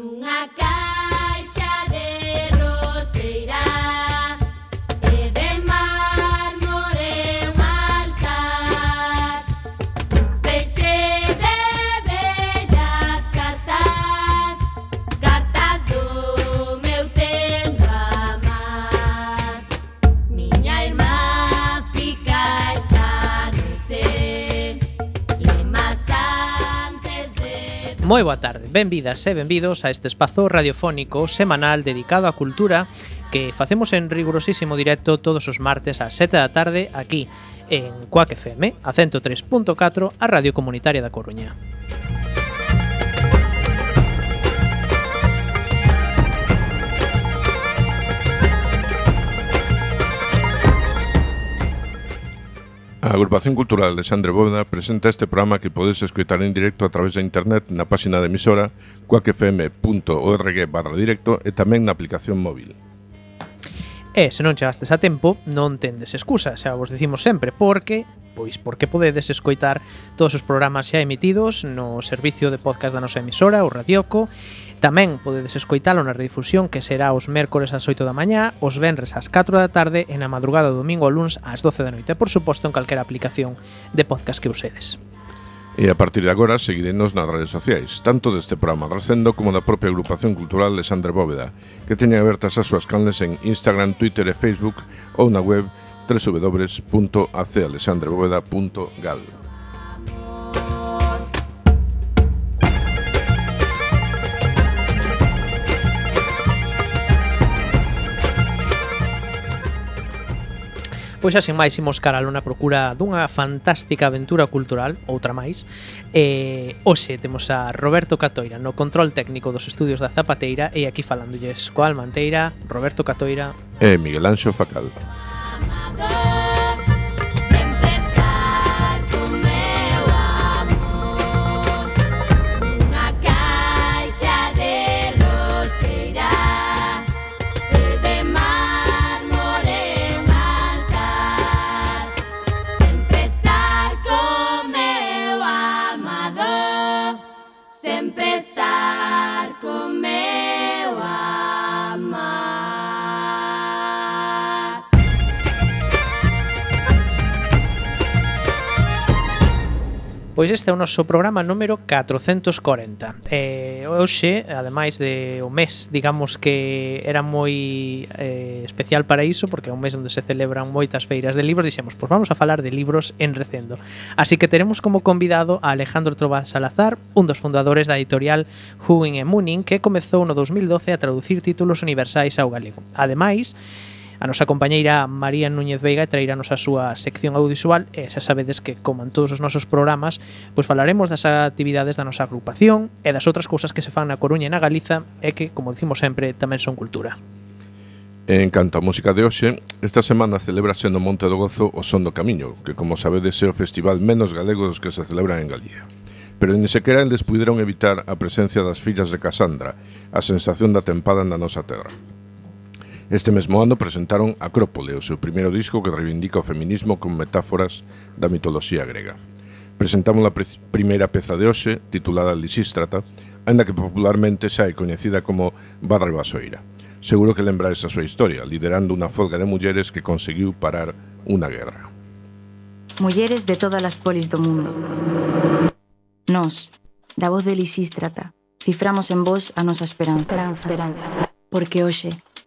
bunga kayu Moi boa tarde, benvidas e benvidos a este espazo radiofónico semanal dedicado á cultura que facemos en rigurosísimo directo todos os martes ás 7 da tarde aquí en Coac FM a 103.4 a Radio Comunitaria da Coruña. A Agrupación Cultural de Sandre Bóveda presenta este programa que podes escoitar en directo a través da internet na páxina de emisora cuacfm.org barra directo e tamén na aplicación móvil. E se non chegastes a tempo, non tendes excusa, xa vos decimos sempre, porque pois porque podedes escoitar todos os programas xa emitidos no servicio de podcast da nosa emisora, o Radioco, Tamén podedes escoitalo na redifusión que será os mércores ás 8 da mañá, os venres ás 4 da tarde e na madrugada do domingo ao luns ás 12 da noite, por suposto en calquera aplicación de podcast que usedes. E a partir de agora seguirenos nas redes sociais, tanto deste programa Trascendo como da propia agrupación cultural de Sandra Bóveda, que teñen abertas as súas canles en Instagram, Twitter e Facebook ou na web www.acalexandrebóveda.gal. Pois xa sen máis imos cara a lona procura dunha fantástica aventura cultural, outra máis. Eh, hoxe temos a Roberto Catoira no control técnico dos estudios da Zapateira e aquí falándolles coa Almanteira, Roberto Catoira e Miguel Anxo Facal. Pois este é o noso programa número 440 eh, Hoxe, ademais de o mes, digamos que era moi eh, especial para iso Porque é un mes onde se celebran moitas feiras de libros Dixemos, pois vamos a falar de libros en recendo Así que teremos como convidado a Alejandro Trova Salazar Un dos fundadores da editorial Huin e Munin Que comezou no 2012 a traducir títulos universais ao galego. Ademais, A nosa compañeira María Núñez Veiga traíranos a súa sección audiovisual e xa sabedes que, como en todos os nosos programas, pois falaremos das actividades da nosa agrupación e das outras cousas que se fan na Coruña e na Galiza e que, como dicimos sempre, tamén son cultura. En canto á música de hoxe, esta semana celebrase no Monte do Gozo o Son do Camiño, que como sabedes é o festival menos galego dos que se celebran en Galicia. Pero ni sequera eles puderon evitar a presencia das fillas de Casandra, a sensación da tempada na nosa terra. Este mesmo ano presentaron Acrópole, o seu primeiro disco que reivindica o feminismo con metáforas da mitoloxía grega. Presentamos a pre primeira peza de hoxe, titulada Lisístrata, anda que popularmente xa é coñecida como Barra Basoira. Seguro que lembrades a súa historia, liderando unha folga de mulleres que conseguiu parar unha guerra. Mulleres de todas as polis do mundo. Nos, da voz de Lisístrata, ciframos en vos a nosa esperanza. esperanza. Porque hoxe,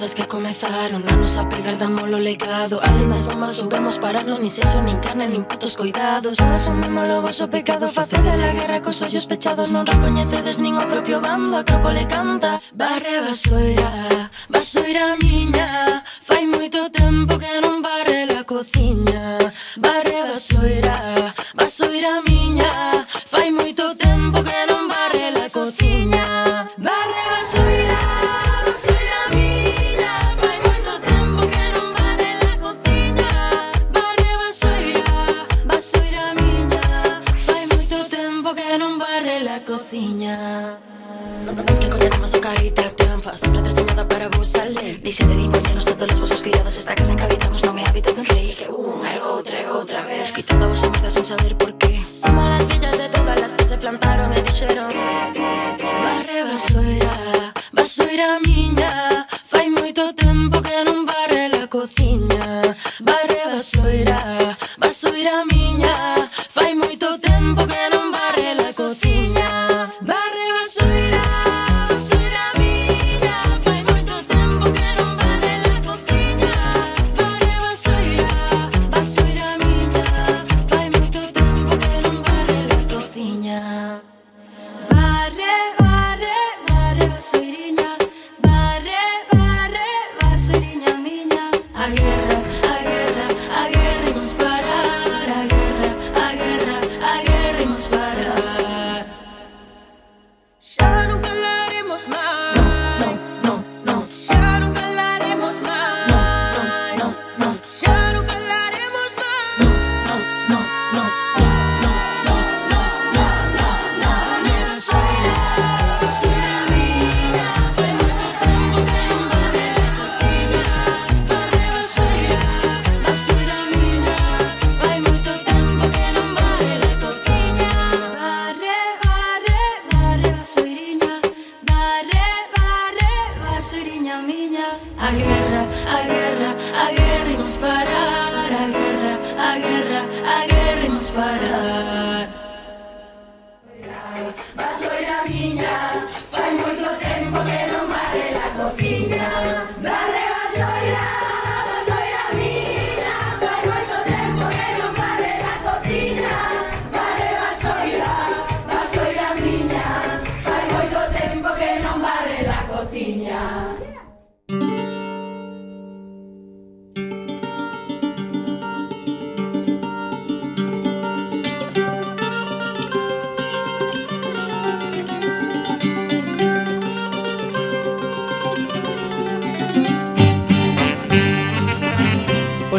das que comezaron Non nos apegardamos o legado. Algunhas bombas soubemos pararnos Nin sexo, nin carne, nin putos coidados Non asumimos o vosso pecado Facede a guerra cos ollos pechados Non recoñecedes nin o propio bando Acrópole canta. Barre basoira, basoira miña. Fai moito tempo que non barre la cociña. Barre basoira, basoira miña. Fai moito tempo que non barre la cociña. Es que el coñac más su carita trampa, siempre diseñada para abusarle. Dice de dimensiones pues todos los pozos cuidados, esta casa en que habitamos no me habita un rey. Que una y otra y otra vez. Quitando voz a mierda sin saber por qué. Somos las villas de todas las que se plantaron y dijeron.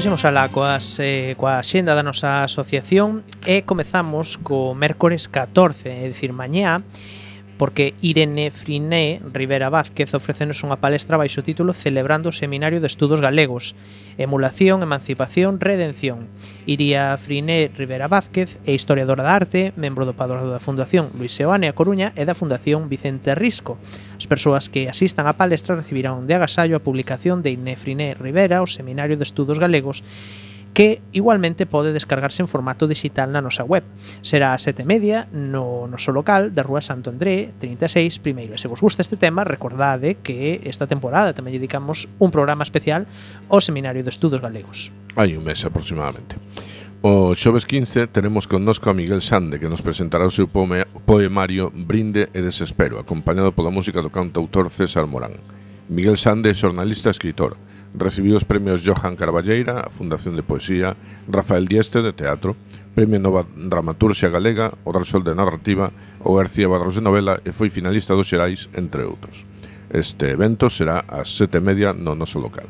Imos alá coas, eh, coa xenda da nosa asociación e comezamos co mércores 14, é dicir, mañá, porque Irene Friné Rivera Vázquez ofrecenos unha palestra baixo título Celebrando o Seminario de Estudos Galegos. Emulación, Emancipación, Redención. Iría Friné Rivera Vázquez é historiadora da arte, membro do padrón da Fundación Luis Seoane a Coruña e da Fundación Vicente Risco. As persoas que asistan á palestra recibirán de agasallo a publicación de Irene Friné Rivera o Seminario de Estudos Galegos que igualmente pode descargarse en formato digital na nosa web. Será a sete media no noso local da Rúa Santo André 36 primeiro. Se vos gusta este tema, recordade que esta temporada tamén dedicamos un programa especial ao Seminario de Estudos Galegos. Hai un mes aproximadamente. O xoves 15 teremos connosco a Miguel Sande que nos presentará o seu poemario Brinde e Desespero acompañado pola música do cantautor César Morán. Miguel Sande é xornalista e escritor recibiu os premios Johan Carballeira, a Fundación de Poesía, Rafael Dieste de Teatro, Premio Nova Dramaturxia Galega, o Sol de Narrativa, o García Barros de Novela e foi finalista dos Xerais, entre outros. Este evento será ás sete e media no noso local.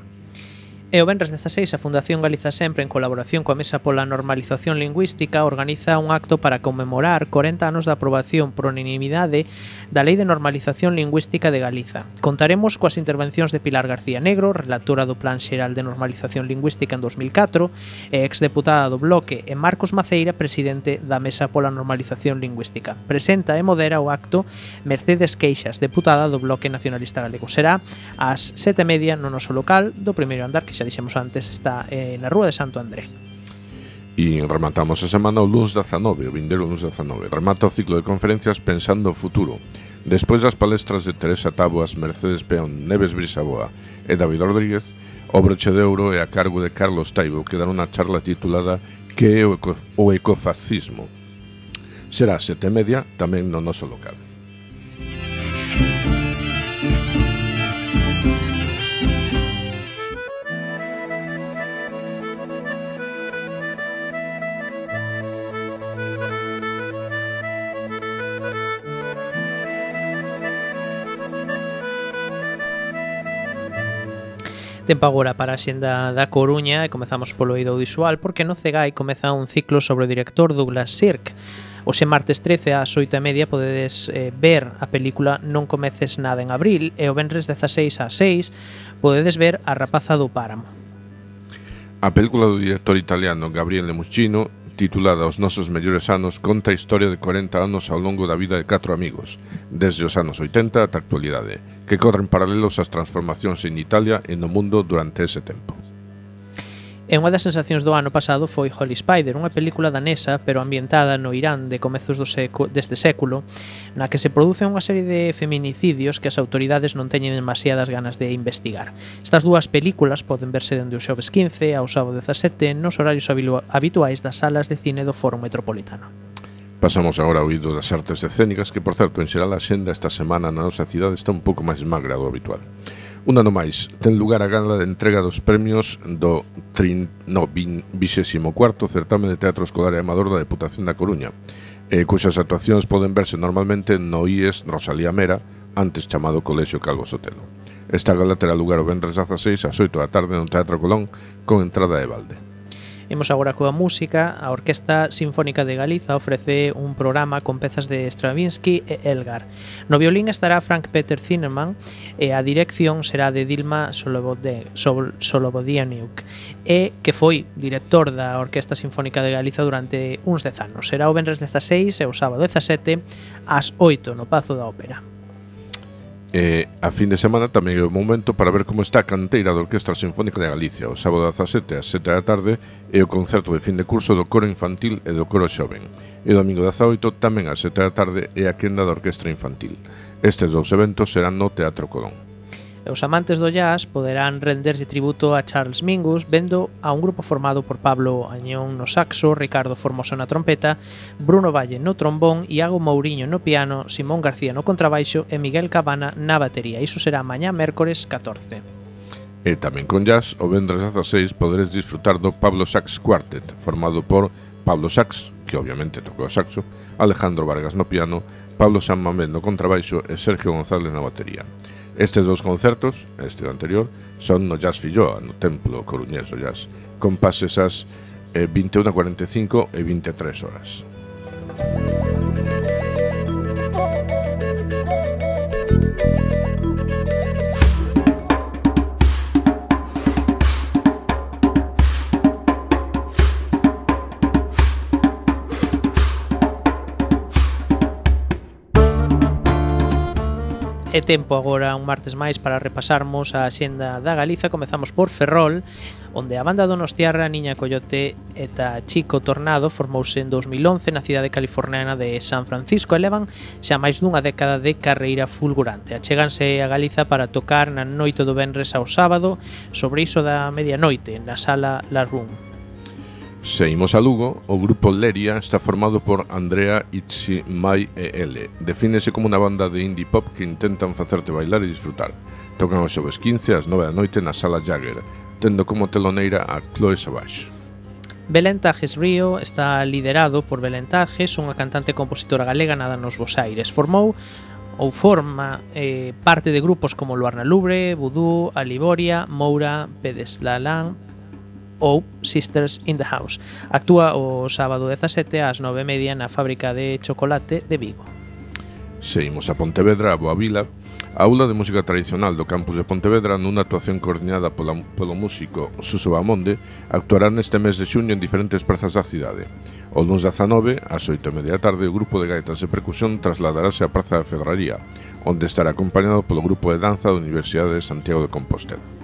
E o Benres 16 a Fundación Galiza Sempre en colaboración coa Mesa pola Normalización Lingüística organiza un acto para conmemorar 40 anos da aprobación por unanimidade da Lei de Normalización Lingüística de Galiza. Contaremos coas intervencións de Pilar García Negro, relatora do Plan Xeral de Normalización Lingüística en 2004 e exdeputada do Bloque e Marcos Maceira, presidente da Mesa pola Normalización Lingüística. Presenta e modera o acto Mercedes Queixas, deputada do Bloque Nacionalista Galego. Será ás sete media no noso local do primeiro andar que xa xa dixemos antes, está eh, na Rúa de Santo André. E rematamos a semana o luns 19, o vindeiro Luz 19. Remata o ciclo de conferencias Pensando o Futuro. Despois das palestras de Teresa Taboas, Mercedes Peón, Neves Brisaboa e David Rodríguez, o broche de ouro é a cargo de Carlos Taibo, que dará unha charla titulada Que é o, eco, o ecofascismo. Será sete media tamén no noso local. Tempo agora para a xenda da Coruña e comezamos polo eido visual porque no Cegai comeza un ciclo sobre o director Douglas Sirk. Oxe martes 13 ás 8 e media podedes eh, ver a película Non comeces nada en abril e o venres 16 ás 6 podedes ver A rapaza do páramo. A película do director italiano Gabriele Muccino titulada Os nosos mellores anos conta a historia de 40 anos ao longo da vida de catro amigos, desde os anos 80 ata a actualidade que corren paralelos ás transformacións en Italia e no mundo durante ese tempo. E unha das sensacións do ano pasado foi Holy Spider, unha película danesa pero ambientada no Irán de comezos do seco, deste século, na que se produce unha serie de feminicidios que as autoridades non teñen demasiadas ganas de investigar. Estas dúas películas poden verse dende o xoves 15 ao sábado 17 nos horarios habituais das salas de cine do Foro Metropolitano. Pasamos agora ao oído das artes escénicas que, por certo, en xeral a xenda esta semana na nosa cidade está un pouco máis magra do habitual. Un ano máis, ten lugar a gala de entrega dos premios do 30, no, 24º Certame de Teatro Escolar e Amador da Deputación da Coruña, eh, cuxas actuacións poden verse normalmente no IES Rosalía Mera, antes chamado Colexio Calvo Sotelo. Esta gala terá lugar o vendres 16 ás 8 da tarde no Teatro Colón con entrada de balde. Imos agora coa música. A Orquesta Sinfónica de Galiza ofrece un programa con pezas de Stravinsky e Elgar. No violín estará Frank Peter Zinnemann e a dirección será de Dilma Solobodianiuk e que foi director da Orquesta Sinfónica de Galiza durante uns 10 anos. Será o Benres 16 e o sábado 17 ás 8 no Pazo da Ópera. E a fin de semana tamén é o momento para ver como está a canteira da Orquestra Sinfónica de Galicia. O sábado 17 ás 7 da tarde e o concerto de fin de curso do coro infantil e do coro xoven. E o domingo 18 tamén ás 7 da tarde e a quenda da Orquestra Infantil. Estes dous eventos serán no Teatro Colón e os amantes do jazz poderán renderse tributo a Charles Mingus vendo a un grupo formado por Pablo Añón no saxo, Ricardo Formoso na trompeta, Bruno Valle no trombón, Iago Mourinho no piano, Simón García no contrabaixo e Miguel Cabana na batería. Iso será mañá mércores 14. E tamén con jazz, o vendres 16 poderes disfrutar do Pablo Sax Quartet, formado por Pablo Sax, que obviamente tocou saxo, Alejandro Vargas no piano, Pablo San Mamés no contrabaixo e Sergio González na batería. Estes dous concertos, este do anterior, son no Jazz Filloa, no Templo Coruñés do Jazz, con pases ás eh, 21.45 e 23 horas. Música É tempo agora un martes máis para repasarmos a xenda da Galiza. Comezamos por Ferrol, onde a banda donostiarra Niña Coyote eta Chico Tornado formouse en 2011 na cidade californiana de San Francisco e levan xa máis dunha década de carreira fulgurante. Acheganse a Galiza para tocar na noite do Benres ao sábado sobre iso da medianoite na sala La Room. Se a Lugo, o grupo Leria está formado por Andrea, Itzi, Mai e L. Defínese como unha banda de indie pop que intentan facerte bailar e disfrutar. Tocan os xoves 15 ás 9 da noite na Sala Jagger, tendo como teloneira a Chloe Savage. Belentajes Río está liderado por Belentajes, unha cantante e compositora galega nada nos Bos Aires. Formou ou forma eh, parte de grupos como Luarna Lubre, Vudú, Aliboria, Moura, Pedeslalán, ou Sisters in the House. Actúa o sábado 17 ás 9:30 na fábrica de chocolate de Vigo. Seguimos a Pontevedra, a Boa Vila, a aula de música tradicional do campus de Pontevedra nunha actuación coordinada pola, polo músico Suso Bamonde actuará neste mes de xuño en diferentes prazas da cidade. O lunes 19, ás 8:30 da tarde, o grupo de gaitas e percusión trasladarase á Praza de Ferraría, onde estará acompañado polo grupo de danza da Universidade de Santiago de Compostela.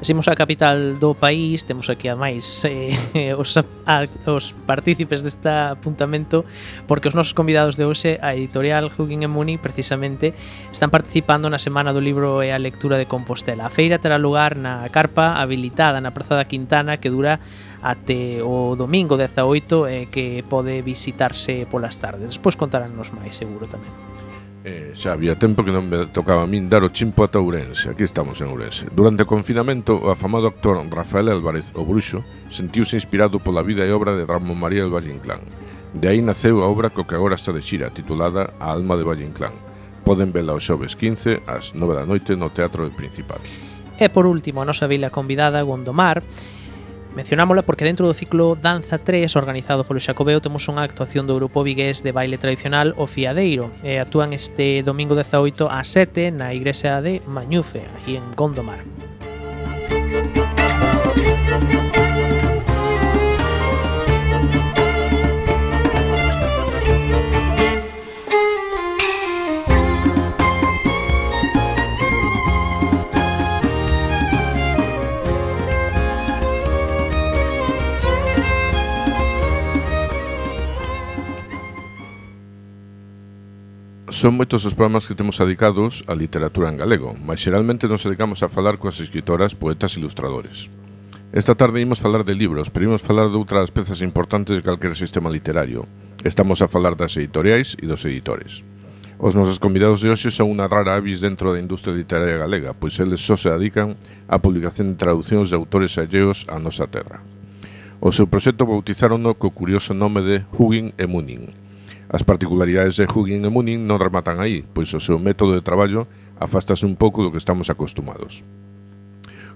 Seguimos a capital do país, temos aquí ademais eh, os, a, os partícipes deste apuntamento, porque os nosos convidados de hoxe, a editorial Hugging and Muni, precisamente, están participando na Semana do Libro e a Lectura de Compostela. A feira terá lugar na carpa habilitada na Praza da Quintana que dura até o domingo 18 e eh, que pode visitarse polas tardes. Despois contaránnos máis, seguro tamén. Eh, xa había tempo que non me tocaba a min dar o chimpo ata Ourense. Aquí estamos en Ourense. Durante o confinamento, o afamado actor Rafael Álvarez O Bruxo sentiuse inspirado pola vida e obra de Ramón María del Valle Inclán. De aí naceu a obra co que agora está de xira, titulada A alma de Valle Inclán. Poden vela os xoves 15 ás 9 da noite no Teatro del Principado. E por último, a nosa vila convidada, Gondomar, Mencionámola porque dentro do ciclo Danza 3 organizado polo Xacobeo temos unha actuación do grupo vigués de baile tradicional O Fiadeiro e actúan este domingo 18 a 7 na igrexa de Mañufe, aí en Gondomar. Son moitos os programas que temos dedicados á literatura en galego, mas xeralmente nos dedicamos a falar coas escritoras, poetas e ilustradores. Esta tarde imos falar de libros, pero imos falar de outras pezas importantes de calquera sistema literario. Estamos a falar das editoriais e dos editores. Os nosos convidados de hoxe son unha rara avis dentro da industria literaria galega, pois eles só se dedican á publicación de traducións de autores alleos á nosa terra. O seu proxecto bautizaron co curioso nome de Hugin e Munin, As particularidades de Hugin e Munin non rematan aí, pois o seu método de traballo afastase un pouco do que estamos acostumados.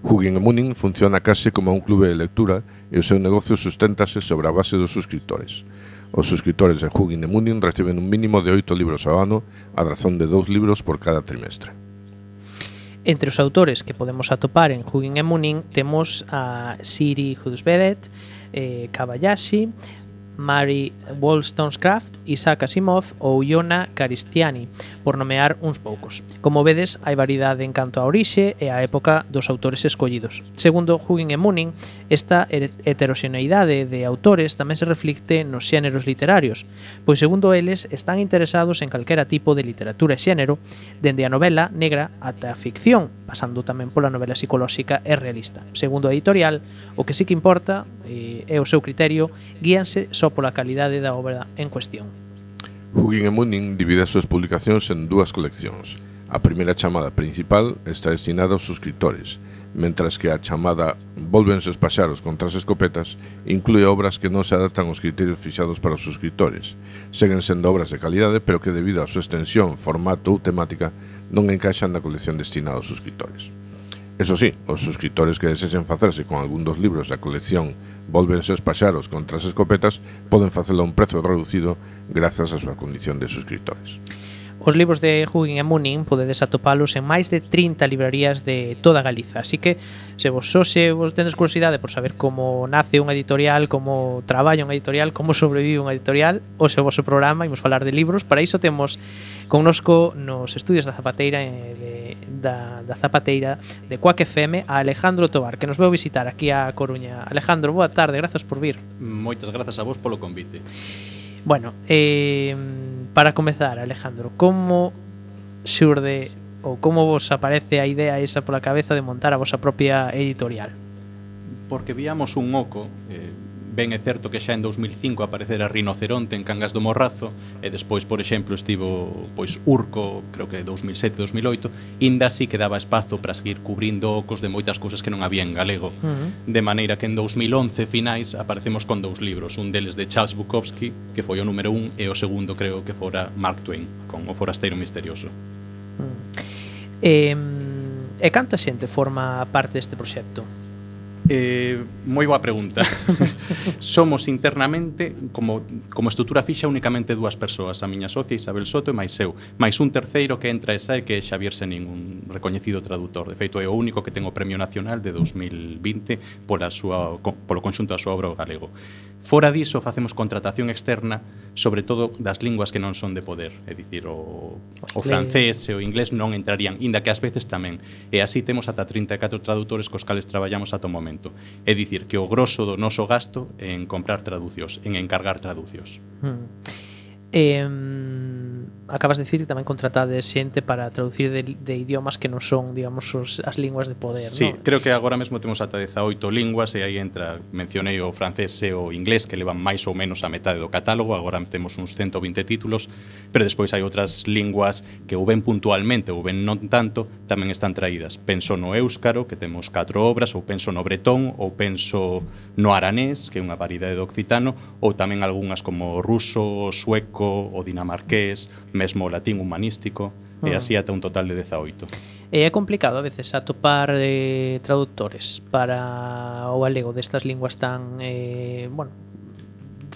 Hugin e Munin funciona case como un clube de lectura e o seu negocio susténtase sobre a base dos suscriptores. Os suscriptores de Hugin e Munin reciben un mínimo de oito libros ao ano, a razón de dous libros por cada trimestre. Entre os autores que podemos atopar en Hugin e Munin temos a Siri Husvedet, eh, Kabayashi, Mary Wollstonecraft, Isaac Asimov ou Iona Caristiani, por nomear uns poucos. Como vedes, hai variedade en canto a orixe e á época dos autores escollidos. Segundo Hugin e Munin, esta heteroxeneidade de autores tamén se reflicte nos xéneros literarios, pois segundo eles están interesados en calquera tipo de literatura e xénero, dende a novela negra ata a ficción, pasando tamén pola novela psicolóxica e realista. Segundo a editorial, o que sí que importa, eh, e, o seu criterio, guíanse só pola calidade da obra en cuestión. Hugin e Munin divide as súas publicacións en dúas coleccións. A primeira chamada principal está destinada aos suscriptores, mentras que a chamada Volvense os paxaros contra as escopetas inclúe obras que non se adaptan aos criterios fixados para os suscriptores. Seguen sendo obras de calidade, pero que debido á súa extensión, formato ou temática non encaixan na colección destinada aos suscriptores. Eso sí, os suscriptores que desexen facerse con algún dos libros da colección Volvense os paxaros contra as escopetas poden facelo a un prezo reducido grazas á súa condición de suscriptores. Os libros de Hugin e Munin podedes atopalos en máis de 30 librarías de toda Galiza, así que se vos só se vos tendes curiosidade por saber como nace unha editorial, como traballa unha editorial, como sobrevive unha editorial, o se vos o programa, imos falar de libros, para iso temos Connosco nos estudios da Zapateira eh, de, da, da Zapateira de Cuac FM a Alejandro Tobar, que nos veu visitar aquí a Coruña. Alejandro, boa tarde, grazas por vir. Moitas grazas a vos polo convite. Bueno, eh, para comezar, Alejandro, como xurde ou como vos aparece a idea esa pola cabeza de montar a vosa propia editorial? Porque víamos un oco, eh, Ben é certo que xa en 2005 aparecera Rinoceronte en Cangas do Morrazo e despois, por exemplo, estivo pois Urco, creo que 2007-2008, inda así que daba espazo para seguir cubrindo ocos de moitas cousas que non había en galego. Uh -huh. De maneira que en 2011 finais aparecemos con dous libros, un deles de Charles Bukowski, que foi o número un, e o segundo creo que fora Mark Twain, con O forasteiro misterioso. Uh -huh. Eh, e canto xente forma parte deste proxecto? Eh, moi boa pregunta. Somos internamente, como, como estrutura fixa, únicamente dúas persoas, a miña socia Isabel Soto e máis eu. Mais un terceiro que entra e sai que é Xavier Senín, un recoñecido traductor. De feito, é o único que ten o Premio Nacional de 2020 pola súa, polo conxunto da súa obra ao galego. Fora diso, facemos contratación externa, sobre todo das linguas que non son de poder, é dicir, o, o francés e o inglés non entrarían, inda que ás veces tamén. E así temos ata 34 tradutores cos cales traballamos ata o momento É dicir, que o grosso do noso gasto en comprar traducios, en encargar traducios. Hmm. Eh, acabas de dicir que tamén contratades xente para traducir de, de idiomas que non son, digamos, os, as linguas de poder, Sí, non? creo que agora mesmo temos ata 18 linguas e aí entra, mencionei o francés e o inglés que levan máis ou menos a metade do catálogo, agora temos uns 120 títulos, pero despois hai outras linguas que ou ben puntualmente ou ben non tanto, tamén están traídas. Penso no éuscaro, que temos 4 obras, ou penso no bretón, ou penso no aranés, que é unha variedade do occitano, ou tamén algunhas como o ruso, o sueco, o dinamarqués, mesmo o latín humanístico, e ah. así ata un total de 18. E é complicado a veces atopar eh, traductores para o galego destas linguas tan, eh, bueno,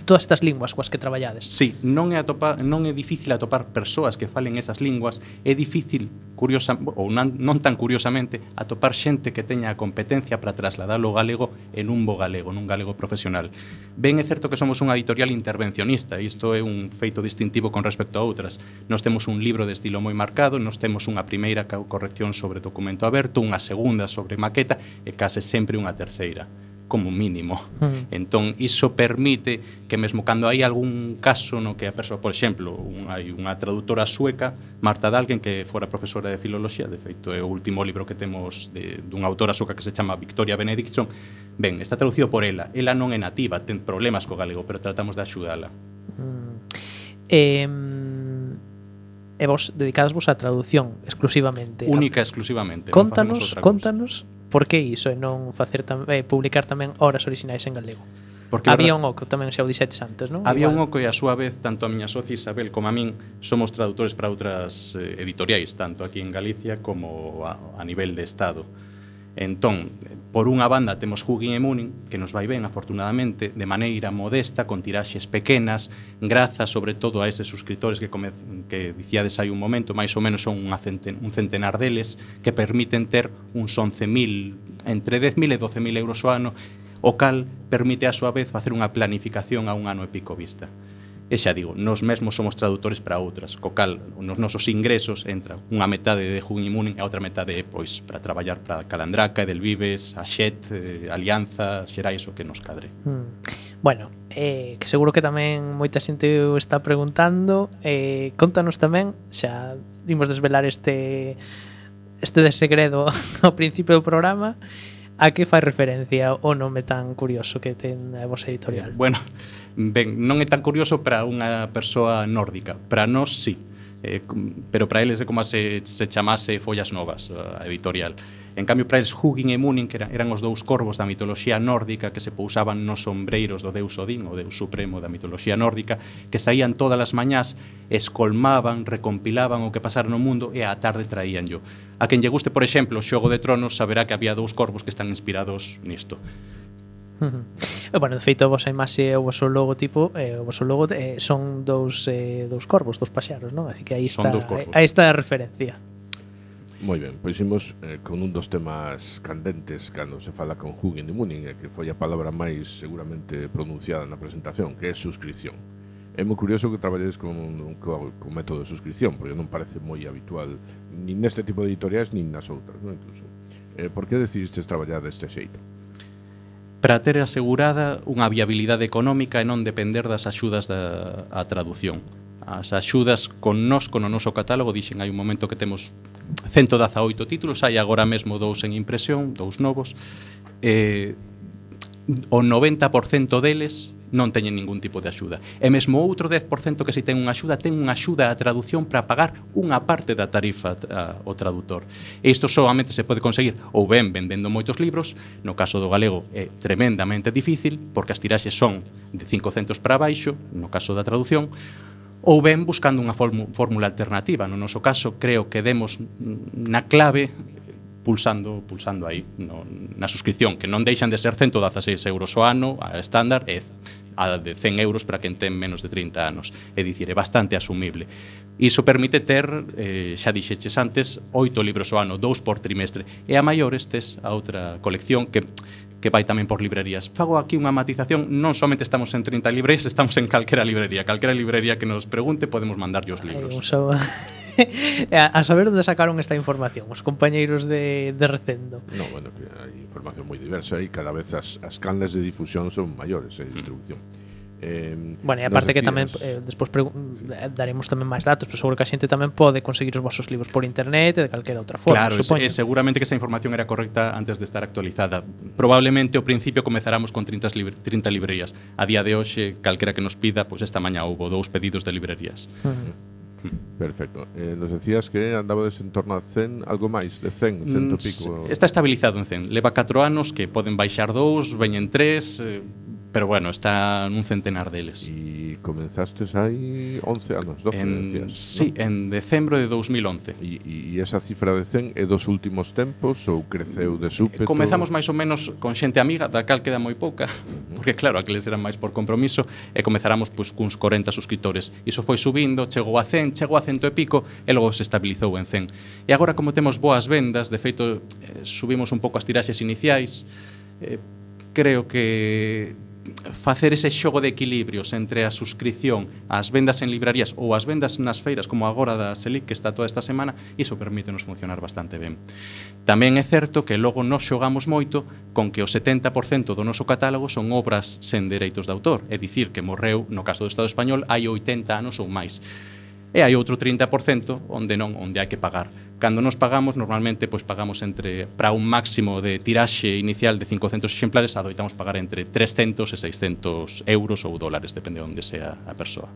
todas estas linguas coas que traballades. Sí, non é atopar, non é difícil atopar persoas que falen esas linguas, é difícil, curiosa ou non, non tan curiosamente, atopar xente que teña a competencia para trasladalo ao galego en un bo galego, nun galego profesional. Ben é certo que somos unha editorial intervencionista, e isto é un feito distintivo con respecto a outras. Nos temos un libro de estilo moi marcado, nos temos unha primeira corrección sobre documento aberto, unha segunda sobre maqueta e case sempre unha terceira como mínimo. Mm. Entón, iso permite que mesmo cando hai algún caso no que a persoa, por exemplo, un, hai unha traductora sueca, Marta Dalgen, que fora profesora de filoloxía, de feito é o último libro que temos de, dunha autora sueca que se chama Victoria Benedictson, ben, está traducido por ela. Ela non é nativa, ten problemas co galego, pero tratamos de axudala. Mm. Eh, e vos dedicadosvos á traducción exclusivamente. Única exclusivamente. Contanos, no contanos por que iso e non facer tam, eh, publicar tamén obras orixinais en galego? Porque había un oco, tamén xa o dixetes antes, non? Había Igual. un oco e a súa vez tanto a miña socia Isabel como a min somos tradutores para outras eh, editoriais, tanto aquí en Galicia como a, a nivel de Estado. Entón, por unha banda temos Hugging e Mooning, que nos vai ben, afortunadamente, de maneira modesta, con tiraxes pequenas, grazas sobre todo a eses suscriptores que, come, que dicíades hai un momento, máis ou menos son unha centen, un centenar deles, que permiten ter uns 11.000, entre 10.000 e 12.000 euros o ano, o cal permite a súa vez facer unha planificación a un ano e pico vista. E xa digo, nos mesmos somos traductores para outras, co cal nos nosos ingresos entra unha metade de Jun Imune e a outra metade pois para traballar para Calandraca, Edelvives, Axet, eh, Alianza, Xerais o que nos cadre. Hmm. Bueno, eh, que seguro que tamén moita xente o está preguntando, eh, contanos tamén, xa imos desvelar este este de segredo ao principio do programa, a que fai referencia o nome tan curioso que ten a vosa editorial? Eh, bueno, ben, non é tan curioso para unha persoa nórdica, para nós sí. Si eh, pero para eles é como se, se chamase Follas Novas, a editorial. En cambio, para eles, Hugin e Munin, que eran, eran os dous corvos da mitoloxía nórdica que se pousaban nos sombreiros do deus Odín, o deus supremo da mitoloxía nórdica, que saían todas as mañás, escolmaban, recompilaban o que pasara no mundo e á tarde traíanllo. A quen lle guste, por exemplo, o Xogo de Tronos, saberá que había dous corvos que están inspirados nisto. E, bueno, de feito, a vosa imaxe e o vosso logotipo, eh, o vosso logo eh, son dous, eh, dous corvos, dous paxaros, non? Así que aí está, aí está a referencia. Moi ben, pois imos eh, con un dos temas candentes cando se fala con Hugen de Munin, eh, que foi a palabra máis seguramente pronunciada na presentación, que é suscripción. É moi curioso que traballedes con, con, con método de suscripción, porque non parece moi habitual nin neste tipo de editoriais, nin nas outras, non? Incluso. Eh, por que decidistes traballar deste xeito? para ter asegurada unha viabilidade económica e non depender das axudas da a traducción. As axudas connosco no noso catálogo dixen hai un momento que temos 118 títulos, hai agora mesmo dous en impresión, dous novos. Eh, o 90% deles non teñen ningún tipo de axuda. E mesmo outro 10% que si ten unha axuda, ten unha axuda a traducción para pagar unha parte da tarifa a, o traductor. E isto solamente se pode conseguir ou ben vendendo moitos libros, no caso do galego é tremendamente difícil, porque as tiraxes son de 500 para baixo, no caso da traducción, ou ben buscando unha fórmula alternativa. No noso caso, creo que demos na clave pulsando pulsando aí no, na suscripción, que non deixan de ser 116 euros o ano a estándar e a de 100 euros para quen ten menos de 30 anos. É dicir, é bastante asumible. Iso permite ter, eh, xa dixeches antes, oito libros ao ano, dous por trimestre. E a maiores tes a outra colección que que vai tamén por librerías. Fago aquí unha matización, non somente estamos en 30 librerías, estamos en calquera librería. Calquera librería que nos pregunte podemos mandarlle os libros. Ai, Eh, a saber onde sacaron esta información os compañeiros de, de Recendo. No, bueno, que hai información moi diversa e cada vez as, as canles de difusión son maiores e eh, distribución. Eh, bueno, e aparte decías... que tamén eh, despois daremos tamén máis datos, pero seguro que a xente tamén pode conseguir os vosos libros por internet e de calquera outra forma, claro, supoño. Claro, seguramente que esa información era correcta antes de estar actualizada. Probablemente ao principio comezáramos con 30 libre, 30 librerías. A día de hoxe, calquera que nos pida, pois pues esta mañá houbo dous pedidos de librerías. Uh -huh. Perfecto. Eh, nos decías que andabades en torno a 100, algo máis, de 100, 100 mm, pico. Está estabilizado en 100. Leva 4 anos que poden baixar 2, veñen 3, eh, Pero bueno, está nun centenar deles. E comenzastes hai 11 anos, 12, en, decías. Sí, ¿no? en decembro de 2011. E esa cifra de 100 é dos últimos tempos ou creceu de súpeto? Comezamos máis ou menos con xente amiga, da cal queda moi pouca, porque claro, aqueles eran máis por compromiso, e comezáramos pois, cuns 40 suscriptores. Iso foi subindo, chegou a 100, chegou a 100 e pico, e logo se estabilizou en 100. E agora, como temos boas vendas, de feito, eh, subimos un pouco as tiraxes iniciais, eh, creo que facer ese xogo de equilibrios entre a suscripción ás vendas en librarías ou as vendas nas feiras como agora da Selic que está toda esta semana, iso permítenos funcionar bastante ben. Tamén é certo que logo nos xogamos moito con que o 70% do noso catálogo son obras sen dereitos de autor, é dicir, que morreu, no caso do Estado español, hai 80 anos ou máis e hai outro 30% onde non, onde hai que pagar. Cando nos pagamos, normalmente pois pagamos entre para un máximo de tiraxe inicial de 500 exemplares, adoitamos pagar entre 300 e 600 euros ou dólares, depende de onde sea a persoa.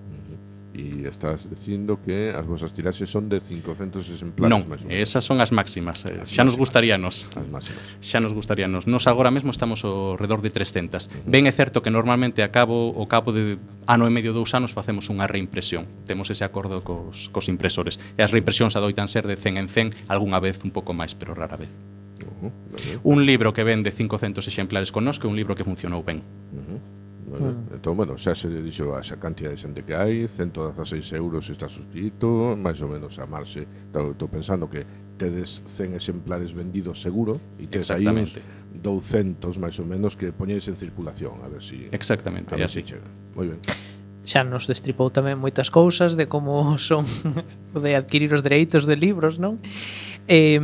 E estás dicindo que as vosas tiraxes son de 500 exemplares Non, máis esas son as máximas eh, as Xa máximas. nos gustaríanos As máximas Xa nos gustaríanos Nos agora mesmo estamos ao redor de 300 uh -huh. Ben é certo que normalmente a cabo, o cabo de ano e medio, dous anos Facemos unha reimpresión Temos ese acordo cos, cos impresores E as reimpresións adoitan ser de 100 en 100 algunha vez un pouco máis, pero rara vez Uh -huh, un libro que vende 500 exemplares connosco é un libro que funcionou ben. Uh -huh. Vale? Entón, bueno, xa se dixo a xa cantidad de xente que hai, 116 euros está suscrito, máis ou menos a marxe, estou pensando que tedes 100 exemplares vendidos seguro e tes aí uns 200 máis ou menos que poñedes en circulación, a ver si Exactamente, a ver así. Si chega. Moi ben. Xa nos destripou tamén moitas cousas de como son de adquirir os dereitos de libros, non? Eh,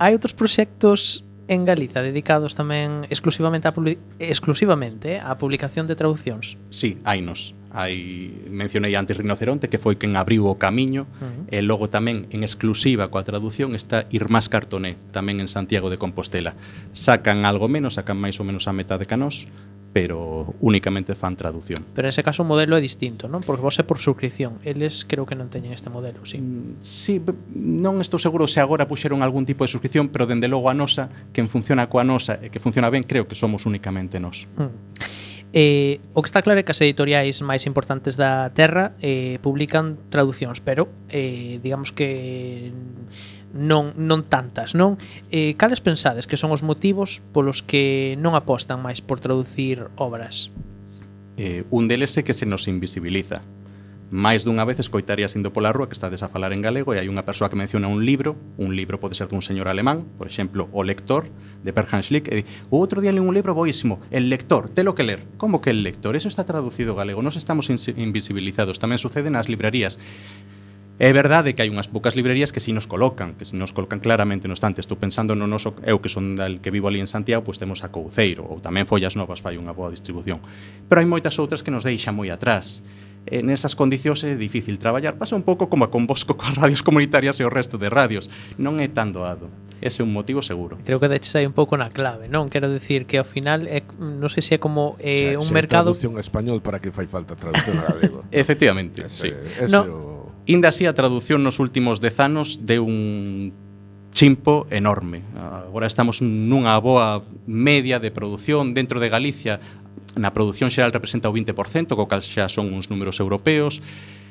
hai outros proxectos en Galiza dedicados tamén exclusivamente a exclusivamente á publicación de traducións. Sí, hainos. Hai mencionei antes Rinoceronte que foi quen abriu o camiño uh -huh. e logo tamén en exclusiva coa traducción está Irmás Cartoné, tamén en Santiago de Compostela. Sacan algo menos, sacan máis ou menos a metade canós, pero únicamente fan traducción. Pero ese caso o modelo é distinto, non? Porque vos é por suscripción. Eles creo que non teñen este modelo, sí. Mm, sí, non estou seguro se agora puxeron algún tipo de suscripción, pero dende logo a nosa, que funciona coa nosa e que funciona ben, creo que somos únicamente nós. Mm. Eh, o que está claro é que as editoriais máis importantes da Terra eh, publican traducións, pero eh, digamos que non, non tantas, non? Eh, cales pensades que son os motivos polos que non apostan máis por traducir obras? Eh, un deles é que se nos invisibiliza. Máis dunha vez escoitarías indo pola rúa que estades a falar en galego e hai unha persoa que menciona un libro, un libro pode ser dun señor alemán, por exemplo, O lector, de Perhan Schlick, e di, o outro día li un libro boísimo, El lector, telo que ler. Como que el lector? Eso está traducido galego, nos estamos invisibilizados. Tamén sucede nas librerías. É verdade que hai unhas poucas librerías que si nos colocan, que si nos colocan claramente no estante. Estou pensando no noso, eu que son del que vivo ali en Santiago, pois temos a Couceiro, ou tamén Follas Novas fai unha boa distribución. Pero hai moitas outras que nos deixan moi atrás. En esas condicións é difícil traballar. Pasa un pouco como a convosco coas radios comunitarias e o resto de radios. Non é tan doado. Ese é un motivo seguro. Creo que deches aí un pouco na clave, non? Quero decir que ao final é, non sei se é como eh, o sea, un mercado... Traducción a español para que fai falta traducción a galego. Efectivamente, ese, sí. Ese no, o Inda así a traducción nos últimos dez anos de un chimpo enorme. Agora estamos nunha boa media de produción dentro de Galicia na produción xeral representa o 20%, co cal xa son uns números europeos,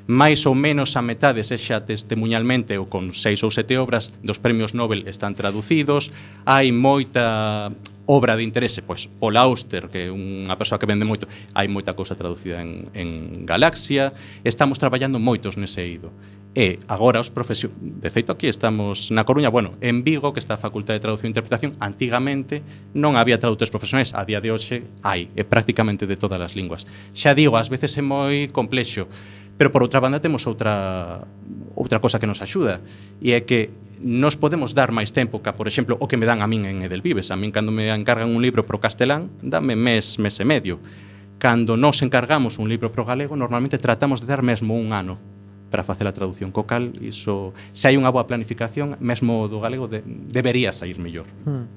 máis ou menos a metade sexa testemunhalmente ou con seis ou sete obras dos premios Nobel están traducidos, hai moita obra de interese, pois Paul Auster, que é unha persoa que vende moito, hai moita cousa traducida en, en Galaxia, estamos traballando moitos nese eido. E agora os profesión De feito, aquí estamos na Coruña, bueno, en Vigo, que está a Facultade de Traducción e Interpretación, antigamente non había traductores profesionais, a día de hoxe hai, e prácticamente de todas as linguas. Xa digo, ás veces é moi complexo, Pero por outra banda temos outra outra cosa que nos axuda e é que nos podemos dar máis tempo que, por exemplo, o que me dan a min en Edelvives. A min cando me encargan un libro pro castelán, dame mes, mes e medio. Cando nos encargamos un libro pro galego, normalmente tratamos de dar mesmo un ano para facer a traducción co cal, iso, se hai unha boa planificación, mesmo do galego de, debería sair mellor. Hmm.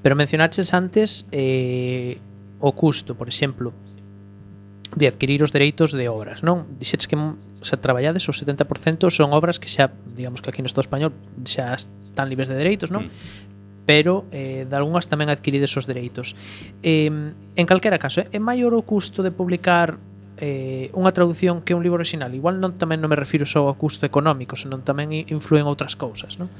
Pero mencionaches antes eh, o custo, por exemplo, de adquirir os dereitos de obras, non? Dixetes que se traballades o 70% son obras que xa, digamos que aquí no Estado español xa están libres de dereitos, non? Mm pero eh, de algunhas tamén adquirides os dereitos. Eh, en calquera caso, eh, é maior o custo de publicar eh, unha traducción que un libro original? Igual non tamén non me refiro só ao custo económico, senón tamén influen outras cousas, non?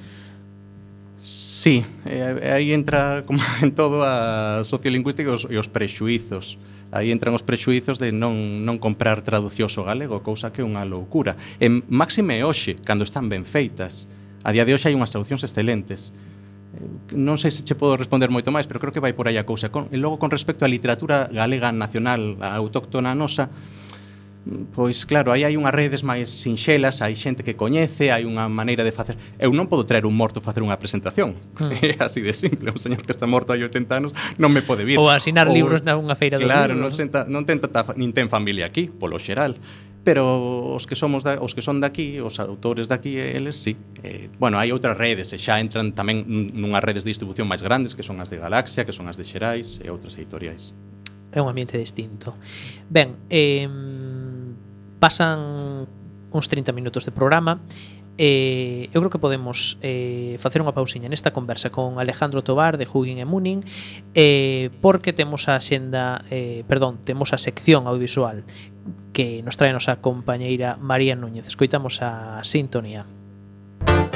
Sí, eh, aí entra, como en todo, a sociolingüística e os, e os prexuizos. Aí entran os prexuizos de non, non comprar traducións ao galego, cousa que é unha loucura. E máxime hoxe, cando están ben feitas. A día de hoxe hai unhas traduccións excelentes eh, non sei se che podo responder moito máis, pero creo que vai por aí a cousa. Con, e logo, con respecto á literatura galega nacional, a autóctona nosa, pois claro, aí hai unhas redes máis sinxelas, hai xente que coñece, hai unha maneira de facer. Eu non podo traer un morto facer unha presentación. Ah. É así de simple, un señor que está morto hai 80 anos non me pode vir. Ou asinar libros na unha feira claro, do libro. Claro, non, tenta, non tenta ta, nin ten familia aquí, polo xeral pero os que somos da, os que son daqui, os autores daqui, eles sí. Eh, bueno, hai outras redes, e xa entran tamén nunhas redes de distribución máis grandes, que son as de Galaxia, que son as de Xerais e outras editoriais. É un ambiente distinto. Ben, eh, Pasan uns 30 minutos de programa eh, eu creo que podemos eh, facer unha pausiña nesta conversa con Alejandro Tobar de Hugging e Mooning eh, porque temos a xenda eh, perdón, temos a sección audiovisual que nos trae a nosa compañeira María Núñez. Escoitamos a sintonía. Música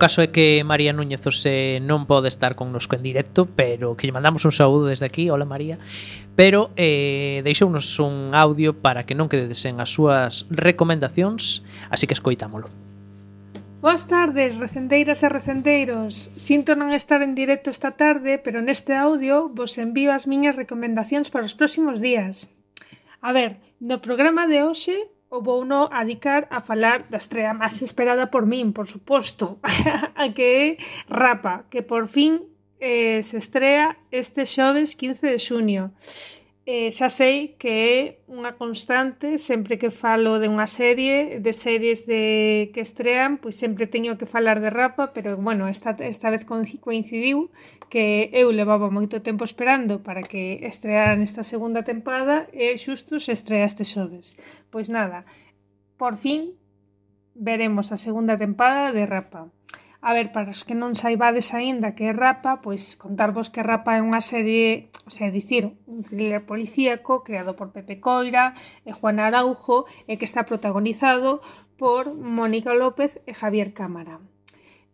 caso é que María Núñez Ose non pode estar connosco en directo, pero que lle mandamos un saúdo desde aquí, hola María, pero eh, deixounos un audio para que non quededes en as súas recomendacións, así que escoitámolo. Boas tardes, recendeiras e recendeiros. Sinto non estar en directo esta tarde, pero neste audio vos envío as miñas recomendacións para os próximos días. A ver, no programa de hoxe o vouno adicar a falar da estrela máis esperada por min, por suposto, a que é Rapa, que por fin eh, se estrea este xoves 15 de xuño eh, xa sei que é unha constante sempre que falo de unha serie, de series de que estrean, pois sempre teño que falar de Rapa, pero bueno, esta, esta vez coincidiu que eu levaba moito tempo esperando para que estrearan esta segunda tempada e xusto se estrea este xoves. Pois nada, por fin veremos a segunda tempada de Rapa. A ver, para os que non saibades aínda que é Rapa, pois contarvos que Rapa é unha serie, o sea, dicir, un thriller policíaco creado por Pepe Coira e Juan Araujo e que está protagonizado por Mónica López e Javier Cámara.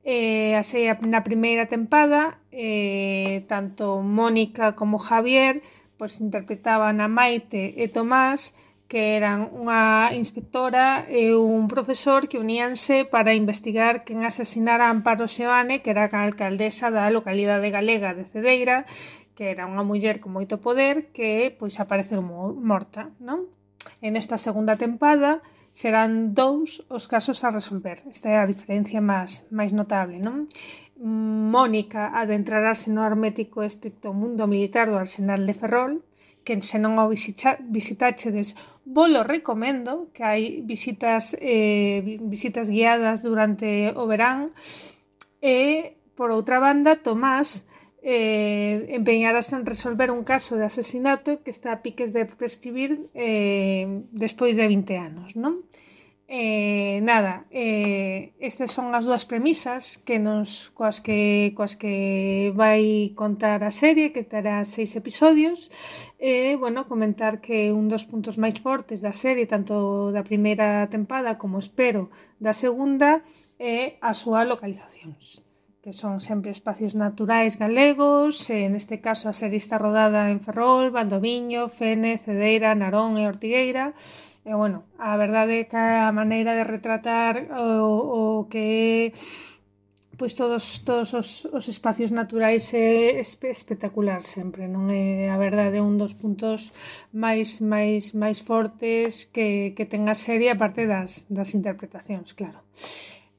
Eh, a serie na primeira tempada, eh, tanto Mónica como Javier pois interpretaban a Maite e Tomás que eran unha inspectora e un profesor que uníanse para investigar quen asesinara a Amparo Seoane, que era a alcaldesa da localidade galega de Cedeira, que era unha muller con moito poder que pois apareceu morta, non? En esta segunda tempada serán dous os casos a resolver. Esta é a diferencia máis máis notable, non? Mónica adentrarase no hermético estricto mundo militar do Arsenal de Ferrol, que se non o visitachedes Volo recomendo, que hai visitas eh, visitas guiadas durante o verán, e, por outra banda, Tomás eh, empeñarase en resolver un caso de asesinato que está a piques de prescribir eh, despois de 20 anos, non? Eh, nada, eh, estas son as dúas premisas que nos coas que coas que vai contar a serie, que terá seis episodios. E, eh, bueno, comentar que un dos puntos máis fortes da serie, tanto da primeira tempada como espero da segunda, é a súa localizacións que son sempre espacios naturais galegos, e neste caso a serie está rodada en Ferrol, Valdoviño, Fene, Cedeira, Narón e Ortigueira. E bueno, a verdade é que a maneira de retratar o, o que é pois todos todos os, os espacios naturais é espectacular sempre, non é a verdade un dos puntos máis máis máis fortes que que ten a serie aparte das das interpretacións, claro.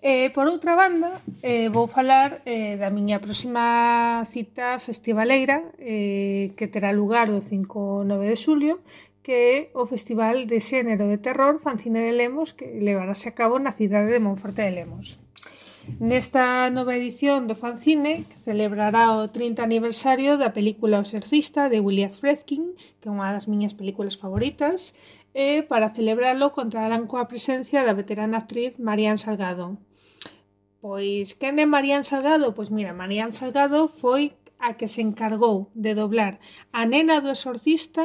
Eh, por outra banda, eh, vou falar eh, da miña próxima cita festivaleira eh, que terá lugar do 5-9 de xulio que é o Festival de Xénero de Terror Fancine de Lemos que levarase a cabo na cidade de Monforte de Lemos. Nesta nova edición do fanzine que celebrará o 30 aniversario da película O Exorcista de William Friedkin, que é unha das miñas películas favoritas, e, para celebralo, contarán coa presencia da veterana actriz Marian Salgado. Pois, quen é Marian Salgado? Pois mira, Marian Salgado foi a que se encargou de doblar a nena do exorcista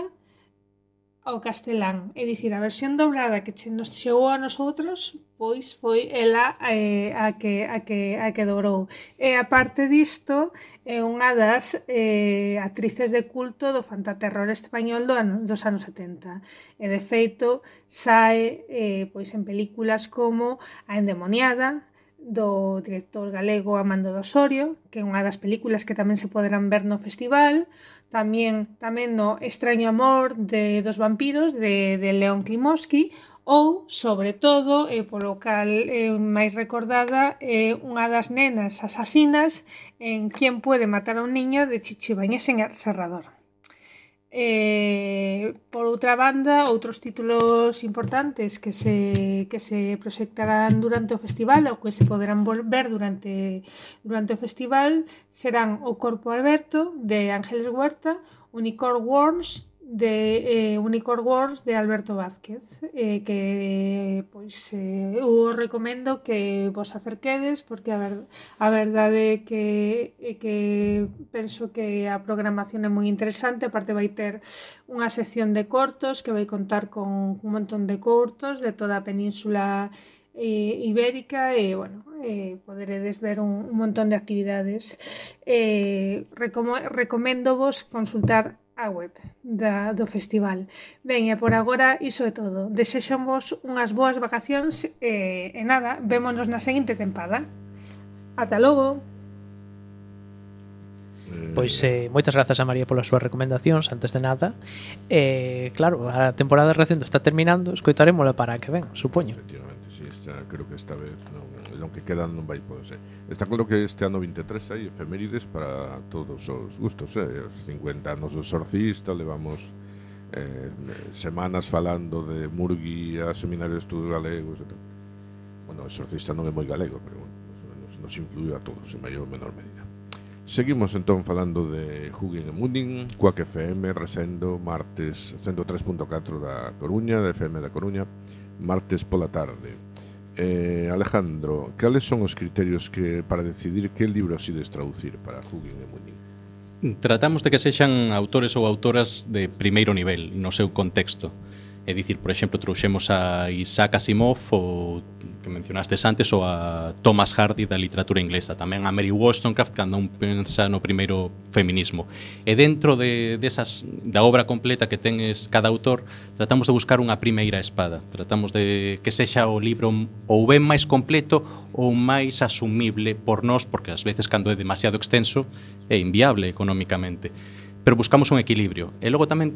ao castelán. É dicir, a versión doblada que che nos chegou a nosotros, pois foi ela eh, a, que, a, que, a que dobrou. E a parte disto, é unha das eh, actrices de culto do fantaterror español do ano, dos anos 70. E de feito, sae eh, pois en películas como A endemoniada, do director galego Amando Dosorio, Osorio, que é unha das películas que tamén se poderán ver no festival, tamén no Extraño amor de dos vampiros de, de León Klimoski ou, sobre todo, e polo cal máis recordada, é unha das nenas asasinas en Quien pode matar a un niño de Chicho Ibañez en El Serrador. Eh, por outra banda, outros títulos importantes que se, que se proxectarán durante o festival ou que se poderán volver durante, durante o festival serán O Corpo Alberto, de Ángeles Huerta, Unicorn Worms, de eh, Unicorn Wars de Alberto Vázquez eh, que pois eh, eu recomendo que vos acerquedes porque a, ver, a verdade é que, é que penso que a programación é moi interesante aparte vai ter unha sección de cortos que vai contar con un montón de cortos de toda a península eh, ibérica e, bueno, eh, poderedes ver un, un montón de actividades. Eh, recom recomendo vos consultar a web da, do festival. Ben, e por agora iso é todo. Desexamos unhas boas vacacións e, e nada, vémonos na seguinte tempada. Ata logo! Eh. Pois eh, moitas grazas a María polas súas recomendacións Antes de nada eh, Claro, a temporada recente está terminando Escoitarémola para que ven, supoño Efectivamente xa creo que esta vez non, non que quedan non vai poder ser. Está claro que este ano 23 hai efemérides para todos os gustos, eh? os 50 anos do exorcista levamos eh, semanas falando de Murguía, seminarios de Estudos Galegos e tal. Bueno, o exorcista non é moi galego, pero bueno, nos, nos influiu a todos en maior ou menor medida. Seguimos entón falando de Hugin e Mundin, Quack FM, Resendo, martes 103.4 da Coruña, de FM da Coruña, martes pola tarde. Eh, Alejandro, cales son os criterios que para decidir que libros des traducir para Hugin e Muñiz? Tratamos de que sexan autores ou autoras de primeiro nivel no seu contexto. É dicir, por exemplo, trouxemos a Isaac Asimov ou que mencionastes antes ou a Thomas Hardy da literatura inglesa, tamén a Mary Wollstonecraft cando un pensa no primeiro feminismo. E dentro de desas da obra completa que tenes cada autor, tratamos de buscar unha primeira espada. Tratamos de que sexa o libro ou ben máis completo ou máis asumible por nós, porque ás veces cando é demasiado extenso é inviable económicamente pero buscamos un equilibrio. E logo tamén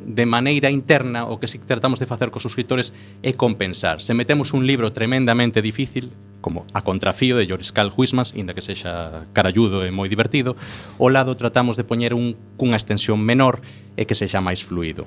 de maneira interna o que si tratamos de facer cos suscriptores é compensar. Se metemos un libro tremendamente difícil, como A contrafío de Joris Carl Huismas, inda que sexa caralludo e moi divertido, o lado tratamos de poñer un cunha extensión menor e que sexa máis fluido.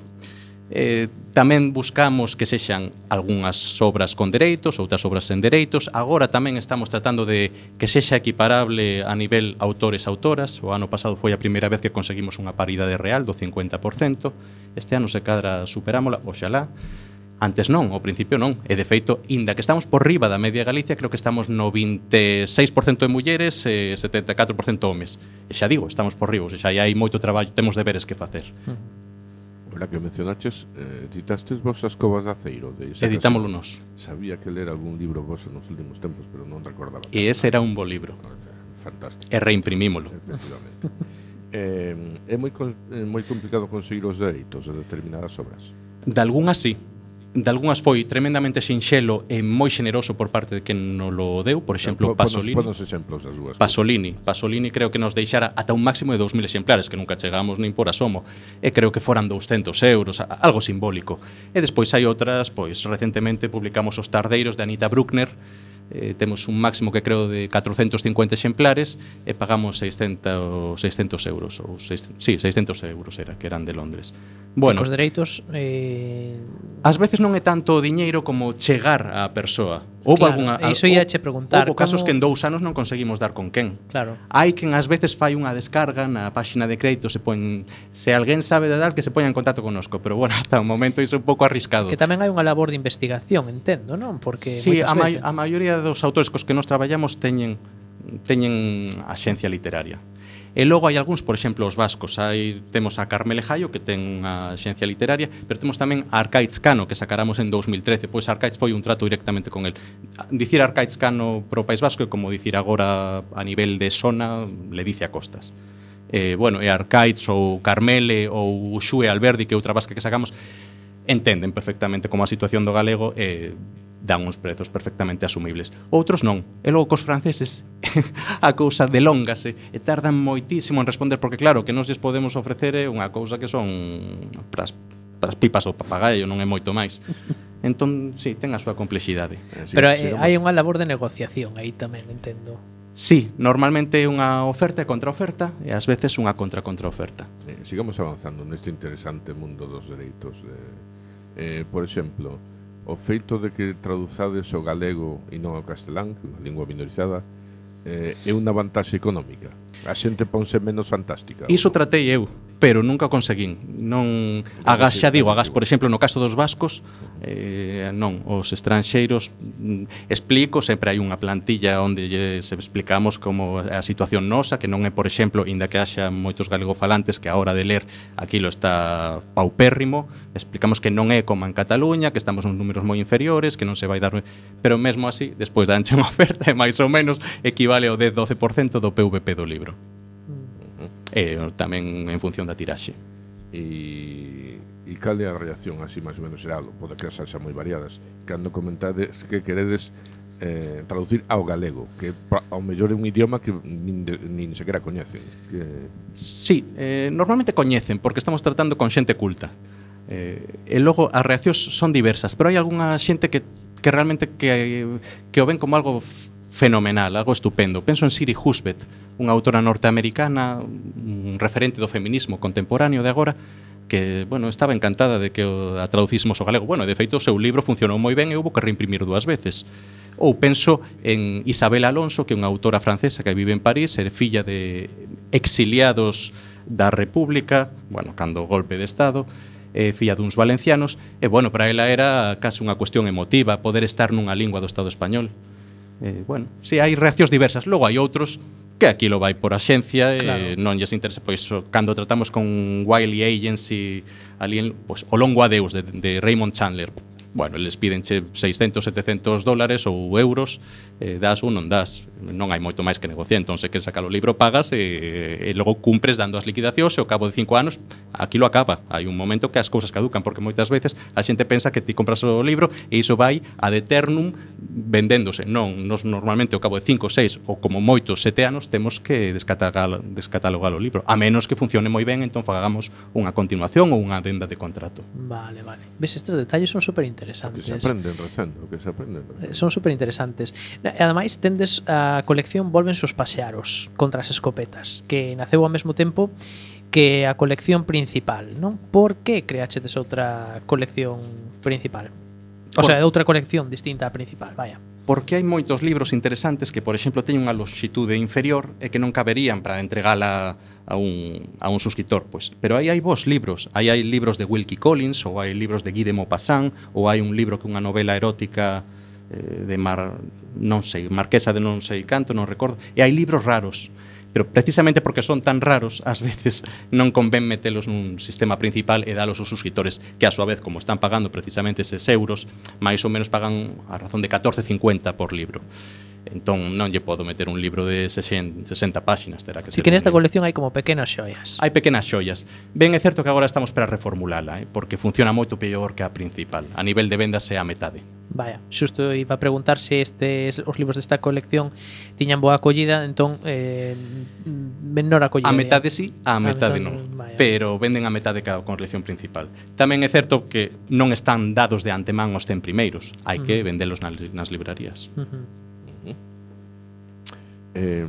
Eh, tamén buscamos que sexan algunhas obras con dereitos, outras obras sen dereitos. Agora tamén estamos tratando de que sexa equiparable a nivel autores-autoras. O ano pasado foi a primeira vez que conseguimos unha paridade real do 50%. Este ano se cadra superámola, oxalá. Antes non, ao principio non. E de feito, inda que estamos por riba da media Galicia, creo que estamos no 26% de mulleres e 74% homes. E xa digo, estamos por riba, xa hai moito traballo, temos deberes que facer. Mm. Ahora que mencionaches, eh, editastes vos as covas de aceiro de Isaac Editámolo nós. Sabía que ler algún libro vos nos últimos tempos Pero non recordaba E ese era un bo libro. Ah, fantástico. E reimprimímolo. Efectivamente. Eh, É moi, con, é moi complicado conseguir os dereitos de determinadas obras. De algunhas sí de algunhas foi tremendamente sinxelo e moi xeneroso por parte de quen non lo deu, por exemplo, Pasolini. Ponos exemplos das dúas. Pasolini, Pasolini creo que nos deixara ata un máximo de 2000 exemplares, que nunca chegamos nin por asomo, e creo que foran 200 euros, algo simbólico. E despois hai outras, pois recentemente publicamos Os Tardeiros de Anita Bruckner, eh, temos un máximo que creo de 450 exemplares e pagamos 600, 600 euros ou 600, sí, 600 euros era que eran de Londres. Bueno, Os dereitos eh... Ás veces non é tanto o diñeiro como chegar á persoa. Houve claro, e iso ia che preguntar. Houve casos como... que en dous anos non conseguimos dar con quen. Claro. Hai quen ás veces fai unha descarga na páxina de crédito, se pon se alguén sabe de dar que se poña en contacto connosco, pero bueno, ata o momento iso é un pouco arriscado. Que tamén hai unha labor de investigación, entendo, non? Porque sí, a, ma veces... a maioría dos autores cos que nos traballamos teñen teñen axencia literaria. E logo hai algúns, por exemplo, os vascos. Hai, temos a Carmele Jaio, que ten a xencia literaria, pero temos tamén a Arcaiz Cano, que sacaramos en 2013. Pois Arcaiz foi un trato directamente con el. Dicir Arcaiz Cano pro País Vasco é como dicir agora a nivel de zona, le dice a costas eh, bueno, e Arcaiz ou Carmele ou Xue Alberdi, que é outra vasca que sacamos, entenden perfectamente como a situación do galego e dan uns prezos perfectamente asumibles. Outros non. E logo cos franceses a cousa delóngase e tardan moitísimo en responder porque claro, que nos lles podemos ofrecer é unha cousa que son pras, pras pipas ou papagaio, non é moito máis. Entón, si, sí, ten a súa complexidade. Pero, sí, Pero eh, hai unha labor de negociación aí tamén, entendo. Sí, normalmente unha oferta e contraoferta e ás veces unha contracontraoferta. Eh, sigamos avanzando neste interesante mundo dos dereitos. De, eh, por exemplo, o feito de que traduzades o galego e non o castelán, que é unha lingua minorizada, eh, é unha vantaxe económica. A xente ponse menos fantástica. Iso tratei eu pero nunca conseguín. Non agas xa digo, agas por exemplo no caso dos vascos, eh, non, os estranxeiros mm, explico, sempre hai unha plantilla onde lles explicamos como a situación nosa, que non é por exemplo, inda que haxa moitos galegofalantes que a hora de ler aquilo está paupérrimo, explicamos que non é como en Cataluña, que estamos en números moi inferiores, que non se vai dar, pero mesmo así, despois danche unha oferta e máis ou menos equivale ao 10-12% do PVP do libro e tamén en función da tiraxe. E, e cal é a reacción así máis ou menos xeral, pode que xa moi variadas, cando comentades que queredes eh, traducir ao galego, que ao mellor é un idioma que nin, de, nin sequera coñecen. Que... Sí, eh, normalmente coñecen, porque estamos tratando con xente culta. Eh, e logo as reaccións son diversas, pero hai algunha xente que, que realmente que, que o ven como algo fenomenal, algo estupendo. Penso en Siri Husbeth, unha autora norteamericana, un referente do feminismo contemporáneo de agora, que, bueno, estaba encantada de que a traducísemos ao galego. Bueno, de feito, o seu libro funcionou moi ben e houve que reimprimir dúas veces. Ou penso en Isabel Alonso, que é unha autora francesa que vive en París, é filla de exiliados da República, bueno, cando o golpe de Estado, eh, filla duns valencianos, e, bueno, para ela era case unha cuestión emotiva poder estar nunha lingua do Estado español eh, bueno, si hai reaccións diversas. Logo hai outros que aquí lo vai por axencia claro. e non lles interesa, pois cando tratamos con Wiley Agency ali en, pois, o longo adeus de, de Raymond Chandler bueno, les pídenche 600, 700 dólares ou euros, eh, das ou non das, non hai moito máis que negociar, entón se queres sacar o libro pagas e, e logo cumpres dando as liquidacións e ao cabo de 5 anos aquilo acaba. Hai un momento que as cousas caducan porque moitas veces a xente pensa que ti compras o libro e iso vai ad eternum vendéndose. Non, nos normalmente ao cabo de 5, 6 ou como moitos 7 anos temos que descatalogar, descatalogar o libro, a menos que funcione moi ben, entón fagamos unha continuación ou unha adenda de contrato. Vale, vale. Ves, estes detalles son super interesantes. Que se aprenden recendo, que se aprenden. Recendo. Eh, son super interesantes. E ademais tendes a colección Volvense os pasearos contra as escopetas, que naceu ao mesmo tempo que a colección principal, non? Por que creachedes outra colección principal? O sea, outra colección distinta á principal, vaya porque hai moitos libros interesantes que, por exemplo, teñen unha lonxitude inferior e que non caberían para entregala a un, a un suscriptor. Pois. Pero aí hai vos libros. Aí hai libros de Wilkie Collins, ou hai libros de Guy de Maupassant, ou hai un libro que unha novela erótica eh, de Mar, non sei, Marquesa de non sei canto, non recordo. E hai libros raros pero precisamente porque son tan raros, ás veces non convén metelos nun sistema principal e dalos aos suscriptores, que a súa vez, como están pagando precisamente eses euros, máis ou menos pagan a razón de 14,50 por libro. Entón non lle podo meter un libro de 60, 60 páxinas, terá que ser. Si que nesta colección hai como pequenas xoias. Hai pequenas xoias. Ben é certo que agora estamos para reformulala, eh, porque funciona moito peor que a principal. A nivel de vendas é a metade. Vaya, xusto iba a preguntar se estes os libros desta colección tiñan boa acollida, entón eh, menor acollida. A metade sí, a ah, metade, a metade non, vaya. pero venden a metade ca colección principal. Tamén é certo que non están dados de antemán os 100 primeiros, hai uh -huh. que vendelos nas, nas librarías. Uh -huh. Eh,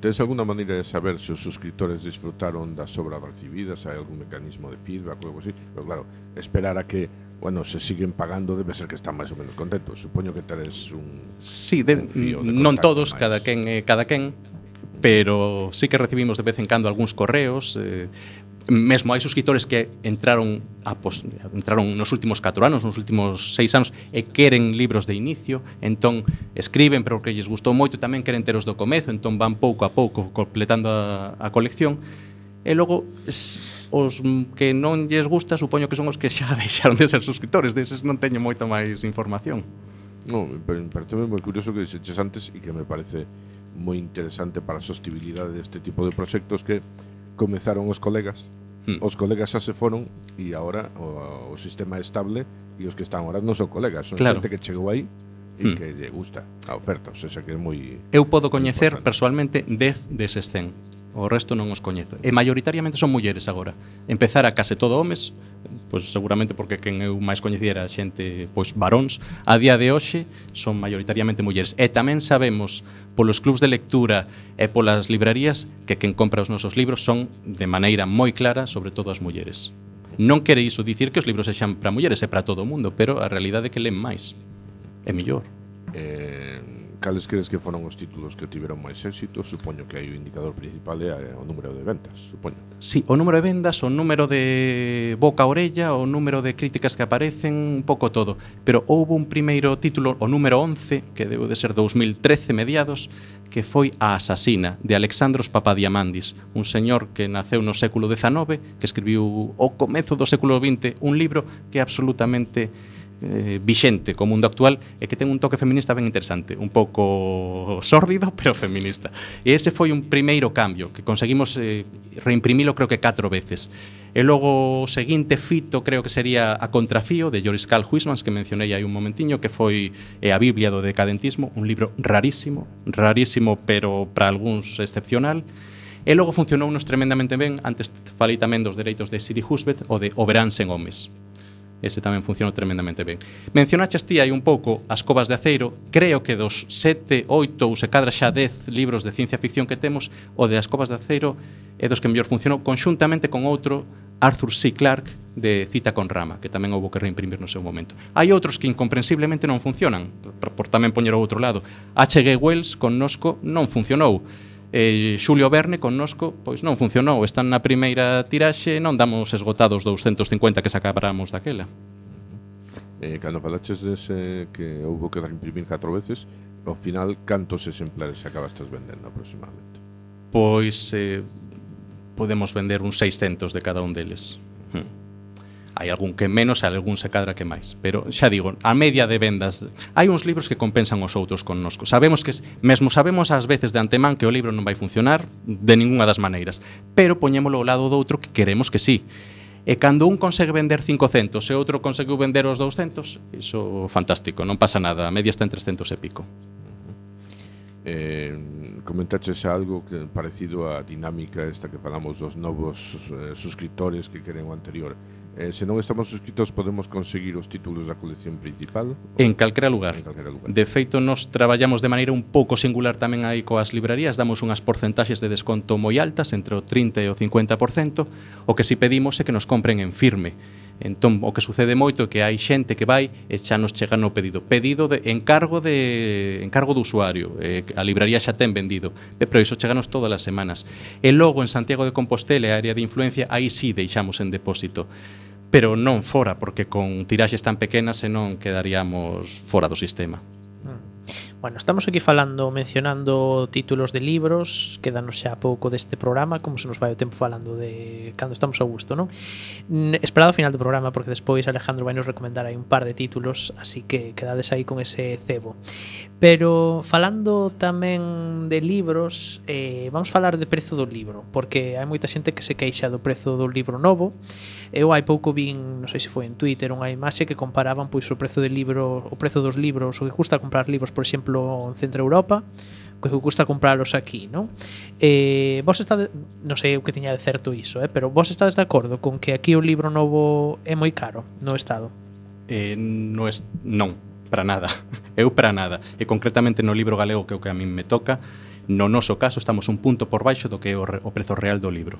tens alguna maneira de saber se os suscriptores disfrutaron das obras recibidas? Hai algún mecanismo de feedback ou algo así? Pero claro, esperar a que bueno, se siguen pagando, debe ser que están máis ou menos contentos. Supoño que teres un Sí, de, un fío de non todos, máis. cada quen eh, cada quen, pero sí que recibimos de vez en cando algúns correos eh, mesmo hai suscriptores que entraron a pos, entraron nos últimos 4 anos, nos últimos 6 anos e queren libros de inicio, entón escriben pero que lles gustou moito, tamén queren ter os do comezo, entón van pouco a pouco completando a, a colección E logo es, os que non lles gusta supoño que son os que xa deixaron de ser suscriptores, deses non teño moito máis información. Non, pero me parece moi curioso que dixeches antes e que me parece moi interesante para a sostibilidade deste tipo de proxectos que comezaron os colegas hmm. Os colegas xa se foron e agora o, o sistema é estable e os que están agora non son colegas, son claro. xente que chegou aí e hmm. que lle gusta a oferta, o sea, que é moi Eu podo coñecer persoalmente 10 deses 100 O resto non os coñezo. E maioritariamente son mulleres agora. Empezar a case todo homes, pois seguramente porque quen eu máis coñeciera xente, pois varóns, a día de hoxe son maioritariamente mulleres. E tamén sabemos polos clubs de lectura e polas librarías que quen compra os nosos libros son de maneira moi clara, sobre todo as mulleres. Non quere iso dicir que os libros sexan para mulleres e para todo o mundo, pero a realidade é que len máis. É mellor. Eh, cales crees que foron os títulos que tiveron máis éxito? Supoño que aí o indicador principal é o número de ventas, supoño. Sí, o número de vendas, o número de boca a orella, o número de críticas que aparecen, un pouco todo. Pero houve un primeiro título, o número 11, que deu de ser 2013 mediados, que foi A asasina, de Alexandros Papadiamandis, un señor que naceu no século XIX, que escribiu o comezo do século XX un libro que é absolutamente eh, vixente co mundo actual e que ten un toque feminista ben interesante, un pouco sórdido, pero feminista. E ese foi un primeiro cambio que conseguimos eh, reimprimilo creo que catro veces. E logo o seguinte fito creo que sería A Contrafío de Joris Karl Huismans que mencionei hai un momentiño que foi eh, a Biblia do decadentismo, un libro rarísimo, rarísimo pero para algúns excepcional. E logo funcionou nos tremendamente ben, antes falei tamén dos dereitos de Siri Husbet ou de Oberansen homes ese tamén funcionou tremendamente ben. Mencionaches ti aí un pouco as covas de aceiro, creo que dos 7, 8 ou se cadra xa 10 libros de ciencia ficción que temos, o de as covas de aceiro é dos que mellor funcionou conxuntamente con outro Arthur C. Clarke de Cita con Rama, que tamén houve que reimprimir no seu momento. Hai outros que incomprensiblemente non funcionan, por, por tamén poñer ao outro lado. H.G. Wells con Nosco non funcionou eh, Xulio Verne connosco pois non funcionou, están na primeira tiraxe non damos esgotados 250 que sacáramos daquela eh, Cando falaches dese que houve que reimprimir catro veces ao final cantos exemplares acabastes vendendo aproximadamente? Pois eh, podemos vender uns 600 de cada un deles hmm hai algún que menos, hai algún se cadra que máis, pero xa digo, a media de vendas, hai uns libros que compensan os outros connosco. Sabemos que mesmo sabemos ás veces de antemán que o libro non vai funcionar de ningunha das maneiras, pero poñémolo ao lado do outro que queremos que sí. E cando un consegue vender 500 e outro conseguiu vender os 200, iso fantástico, non pasa nada, a media está en 300 e pico. Eh, comentaches algo que, parecido á dinámica esta que falamos dos novos eh, suscriptores que queren o anterior. Eh, se non estamos suscritos podemos conseguir os títulos da colección principal? En calquera lugar. En calquera lugar. De feito, nos traballamos de maneira un pouco singular tamén aí coas librarías, damos unhas porcentaxes de desconto moi altas, entre o 30 e o 50%, o que si pedimos é que nos compren en firme Entón, o que sucede moito é que hai xente que vai e xa nos chega no pedido. Pedido de encargo de encargo do usuario. Eh, a libraría xa ten vendido. Pero iso cheganos todas as semanas. E logo en Santiago de Compostela, a área de influencia, aí sí deixamos en depósito pero non fora, porque con tiraxes tan pequenas senón quedaríamos fora do sistema. Bueno, estamos aquí falando, mencionando títulos de libros, quedanos xa pouco deste programa, como se nos vai o tempo falando de cando estamos a gusto, non? Esperado ao final do programa, porque despois Alejandro vai nos recomendar aí un par de títulos, así que quedades aí con ese cebo. Pero falando tamén de libros, eh, vamos falar de prezo do libro, porque hai moita xente que se queixa do prezo do libro novo. Eu hai pouco vin, non sei se foi en Twitter, unha imaxe que comparaban pois o prezo de libro, o prezo dos libros, o que custa comprar libros, por exemplo, en Centro Europa, o que custa compralos aquí, non? Eh, vos estades, non sei o que tiña de certo iso, eh, pero vos estades de acordo con que aquí o libro novo é moi caro no estado? Eh, no es, non, para nada, eu para nada. E concretamente no libro galego que é o que a min me toca, no noso caso estamos un punto por baixo do que é o, o prezo real do libro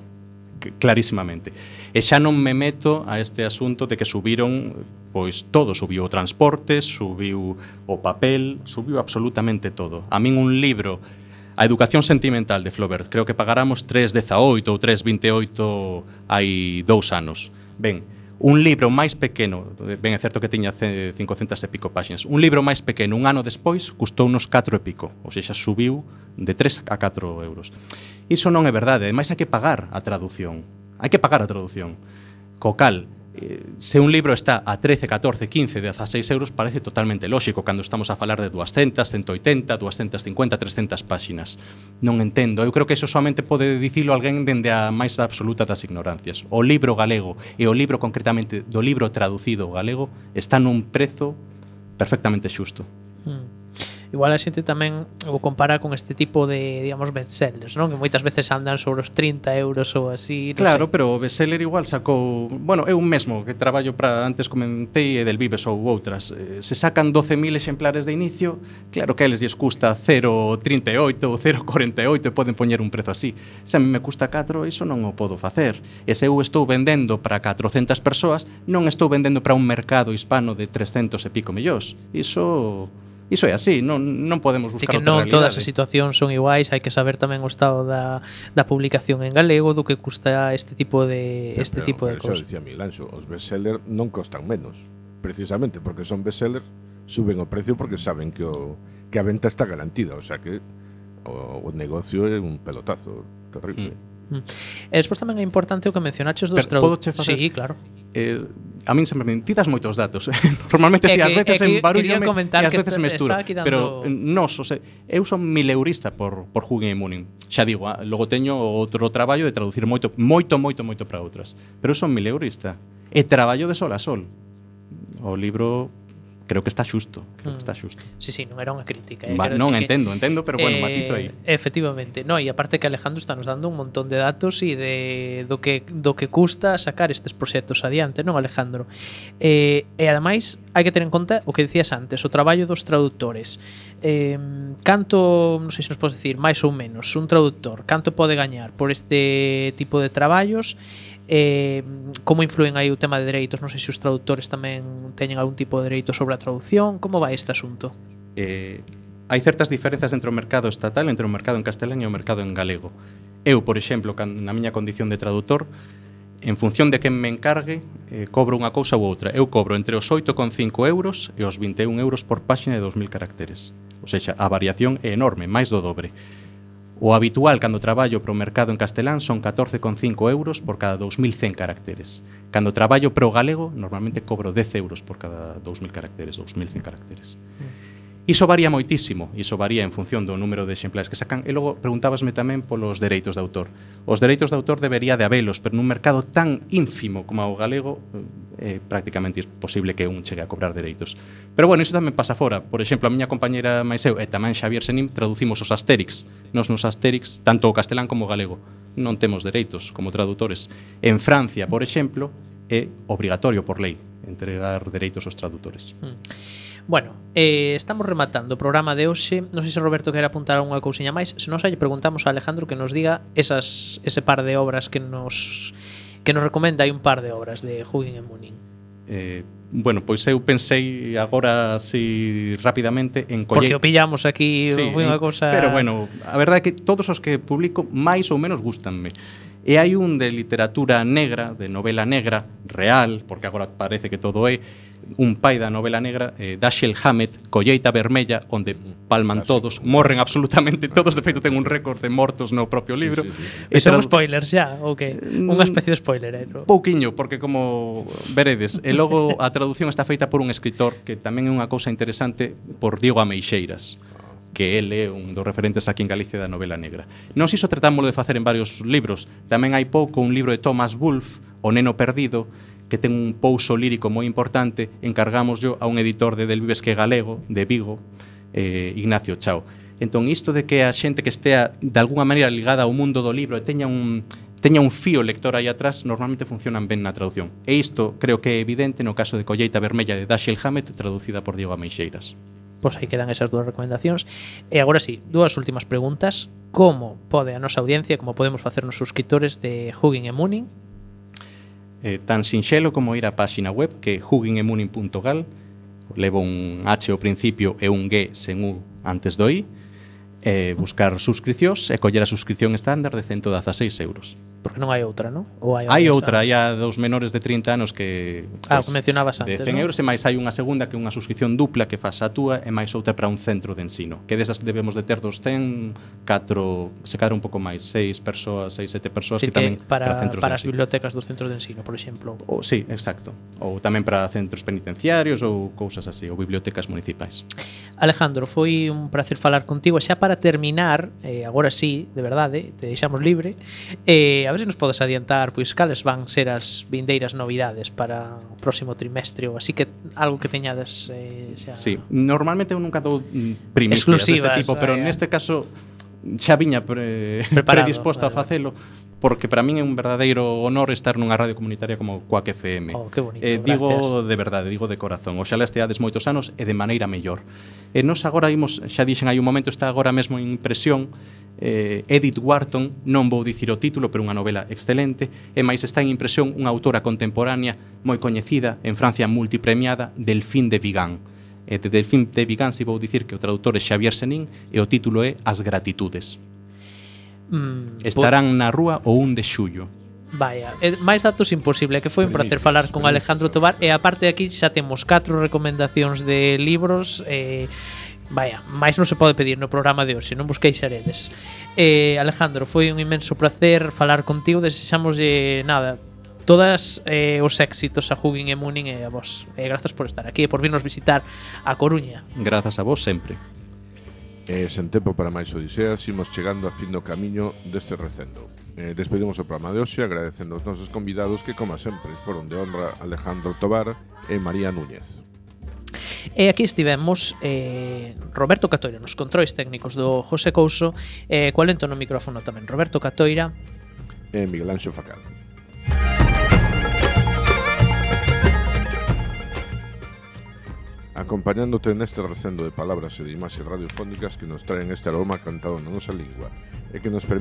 clarísimamente. E xa non me meto a este asunto de que subiron, pois todo, subiu o transporte, subiu o papel, subiu absolutamente todo. A min un libro A educación sentimental de Flaubert, creo que pagáramos 3,18 ou 3,28 hai dous anos. Ben, un libro máis pequeno, ben é certo que tiña 500 e pico páxinas, un libro máis pequeno un ano despois custou unos 4 e pico, ou seja, subiu de 3 a 4 euros. Iso non é verdade, ademais hai que pagar a traducción. Hai que pagar a traducción. Co cal, eh, se un libro está a 13, 14, 15, 16 euros parece totalmente lóxico cando estamos a falar de 200, 180, 250, 300 páxinas. Non entendo, eu creo que eso somente pode dicilo alguén dende a máis absoluta das ignorancias. O libro galego e o libro concretamente do libro traducido galego está nun prezo perfectamente xusto igual a xente tamén o compara con este tipo de, digamos, bestsellers, non? Que moitas veces andan sobre os 30 euros ou así, non Claro, sei. pero o bestseller igual sacou, bueno, eu mesmo que traballo para antes comentei e del Vives ou outras, eh, se sacan 12.000 exemplares de inicio, claro que a eles lles custa 0.38 ou 0.48 e poden poñer un prezo así. Se a mí me custa 4, iso non o podo facer. E se eu estou vendendo para 400 persoas, non estou vendendo para un mercado hispano de 300 e pico millóns. Iso iso é así, non, non podemos buscar que non realidade. todas as situacións son iguais, hai que saber tamén o estado da, da publicación en galego do que custa este tipo de este pero, tipo de cousas. Eso dicía Milanxo, os bestseller non costan menos, precisamente porque son bestsellers, suben o precio porque saben que o que a venta está garantida, o sea que o, o negocio é un pelotazo terrible. Mm. E despois tamén é importante o que mencionaches dos traductores. Facer... Sí, claro. Eh, a min sempre me tidas moitos datos. Normalmente si sí, ás veces en barullo me, comentar e ás veces este, me esturo, quitando... pero eh, nos, o sea, eu son mileurista por por Hugging e Mooning. Xa digo, ah, logo teño outro traballo de traducir moito, moito, moito, moito para outras, pero eu son mileurista e traballo de sol a sol. O libro creo que está xusto, creo que está mm. xusto. Sí, sí, non era unha crítica, eh? Va, non entendo, que, entendo, pero bueno, eh, matizo aí. Eh, efectivamente. No, e aparte que Alejandro está nos dando un montón de datos e de do que do que custa sacar estes proxectos adiante, non Alejandro. Eh, e ademais hai que ter en conta o que dicías antes, o traballo dos traductores. Eh, canto, non sei se nos podes dicir, máis ou menos, un traductor, canto pode gañar por este tipo de traballos? eh, como influen aí o tema de dereitos? Non sei se os traductores tamén teñen algún tipo de dereito sobre a traducción. Como vai este asunto? Eh, hai certas diferenzas entre o mercado estatal entre o mercado en castelán e o mercado en galego. Eu, por exemplo, na miña condición de traductor en función de quen me encargue eh, cobro unha cousa ou outra. Eu cobro entre os 8,5 euros e os 21 euros por páxina de 2.000 caracteres. Ou seja, a variación é enorme, máis do dobre. O habitual cando traballo pro mercado en castelán son 14,5 euros por cada 2.100 caracteres. Cando traballo pro galego, normalmente cobro 10 euros por cada 2.000 caracteres, 2.100 caracteres. Mm. Iso varía moitísimo, iso varía en función do número de exemplares que sacan. E logo preguntábasme tamén polos dereitos de autor. Os dereitos de autor debería de habelos, pero nun mercado tan ínfimo como o galego é prácticamente imposible que un chegue a cobrar dereitos. Pero bueno, iso tamén pasa fora. Por exemplo, a miña compañeira Maiseu e tamén Xavier Senim traducimos os Asterix. Nos nos Asterix, tanto o castelán como o galego, non temos dereitos como tradutores. En Francia, por exemplo, é obrigatorio por lei entregar dereitos aos tradutores. Mm. Bueno, eh, estamos rematando o programa de hoxe. Non sei se Roberto quer apuntar unha cousiña máis. Se non sei, preguntamos a Alejandro que nos diga esas, Ese par de obras que nos Que nos recomenda. Hai un par de obras de Huggin e Munin eh, Bueno, pois eu pensei agora así rapidamente en coller... Porque o pillamos aquí sí, foi unha cosa... Pero bueno, a verdade é que todos os que publico máis ou menos gustanme E hai un de literatura negra, de novela negra, real, porque agora parece que todo é un pai da novela negra, eh, Dashiell Hammett, Colleita Vermella, onde palman ah, todos, morren absolutamente todos, de feito ten un récord de mortos no propio libro. Sí, sí, sí. E son spoilers xa, ou que mm, unha especie de spoiler, eh? No? Pouquiño, porque como veredes, e logo a traducción está feita por un escritor que tamén é unha cousa interesante por Diego Ameixeiras que el é un dos referentes aquí en Galicia da novela negra. Non se iso tratámoslo de facer en varios libros. Tamén hai pouco un libro de Thomas Wolfe, O neno perdido, que ten un pouso lírico moi importante, encargamos yo a un editor de Del Vives que galego, de Vigo, eh, Ignacio Chao. Entón, isto de que a xente que estea de alguna maneira ligada ao mundo do libro e teña un, teña un fío lector aí atrás, normalmente funcionan ben na traducción. E isto creo que é evidente no caso de Colleita Vermella de Dashiell Hammett, traducida por Diego Ameixeiras. Pois aí quedan esas dúas recomendacións. E agora sí, dúas últimas preguntas. Como pode a nosa audiencia, como podemos facernos suscriptores de Hugging e Mooning? Eh, tan sinxelo como ir á páxina web que huggingemunin.gal levo un H ao principio e un G sen U antes do I eh, buscar suscricións e coller a suscrición estándar de 116 euros. Porque non hai outra, non? Ou hai, hai outra, hai a dos menores de 30 anos que... Ah, que mencionabas antes, De 100 ¿no? euros e máis hai unha segunda que é unha suscrición dupla que faz a túa e máis outra para un centro de ensino. Que desas debemos de ter dos 100, 4, se cadra un pouco máis, 6 persoas, 6, 7 persoas sí, que, que tamén para, para centros para as bibliotecas dos centros de ensino, por exemplo. O, sí, exacto. Ou tamén para centros penitenciarios ou cousas así, ou bibliotecas municipais. Alejandro, foi un placer falar contigo. Xa para para terminar, eh, agora sí, de verdade, te deixamos libre, eh, a ver se nos podes adiantar pois cales van ser as vindeiras novidades para o próximo trimestre ou así que algo que teñades eh, xa... Sí, normalmente eu nunca dou mm, primicias deste tipo, pero ah, neste caso xa viña pre, predisposto vale, a facelo. Vale porque para min é un verdadeiro honor estar nunha radio comunitaria como Coac FM. Oh, que bonito, eh, digo gracias. de verdade, digo de corazón. Oxalá esteades moitos anos e de maneira mellor. E nos agora imos, xa dixen hai un momento, está agora mesmo en impresión eh, Edith Wharton, non vou dicir o título, pero unha novela excelente, e máis está en impresión unha autora contemporánea moi coñecida, en Francia multipremiada, Delfín de Vigan. E de Delfín de Vigan, si vou dicir que o traductor é Xavier Senín e o título é As Gratitudes. Mm, Estarán na rúa o 1 de xullo. Vaya, eh, máis datos imposible, que foi un placer falar con Alejandro Tobar e aparte aquí xa temos catro recomendacións de libros eh, Vaya, máis non se pode pedir no programa de hoxe, non busquei xaredes. Eh, Alejandro, foi un inmenso placer falar contigo, desexamos de nada, todas eh, os éxitos a Hugin e Munin e a vos. Eh, grazas por estar aquí e por virnos visitar a Coruña. Grazas a vos sempre. E sen tempo para máis odiseas, imos chegando a fin do camiño deste recendo. Eh, despedimos o programa de hoxe agradecendo aos nosos convidados que, como sempre, foron de honra Alejandro Tobar e María Núñez. E aquí estivemos eh, Roberto Catoira nos controis técnicos do José Couso e eh, coalento no micrófono tamén Roberto Catoira e Miguel Anxo Facal. acompañándote neste recendo de palabras e de imaxes radiofónicas que nos traen este aroma cantado na nosa lingua e que nos permite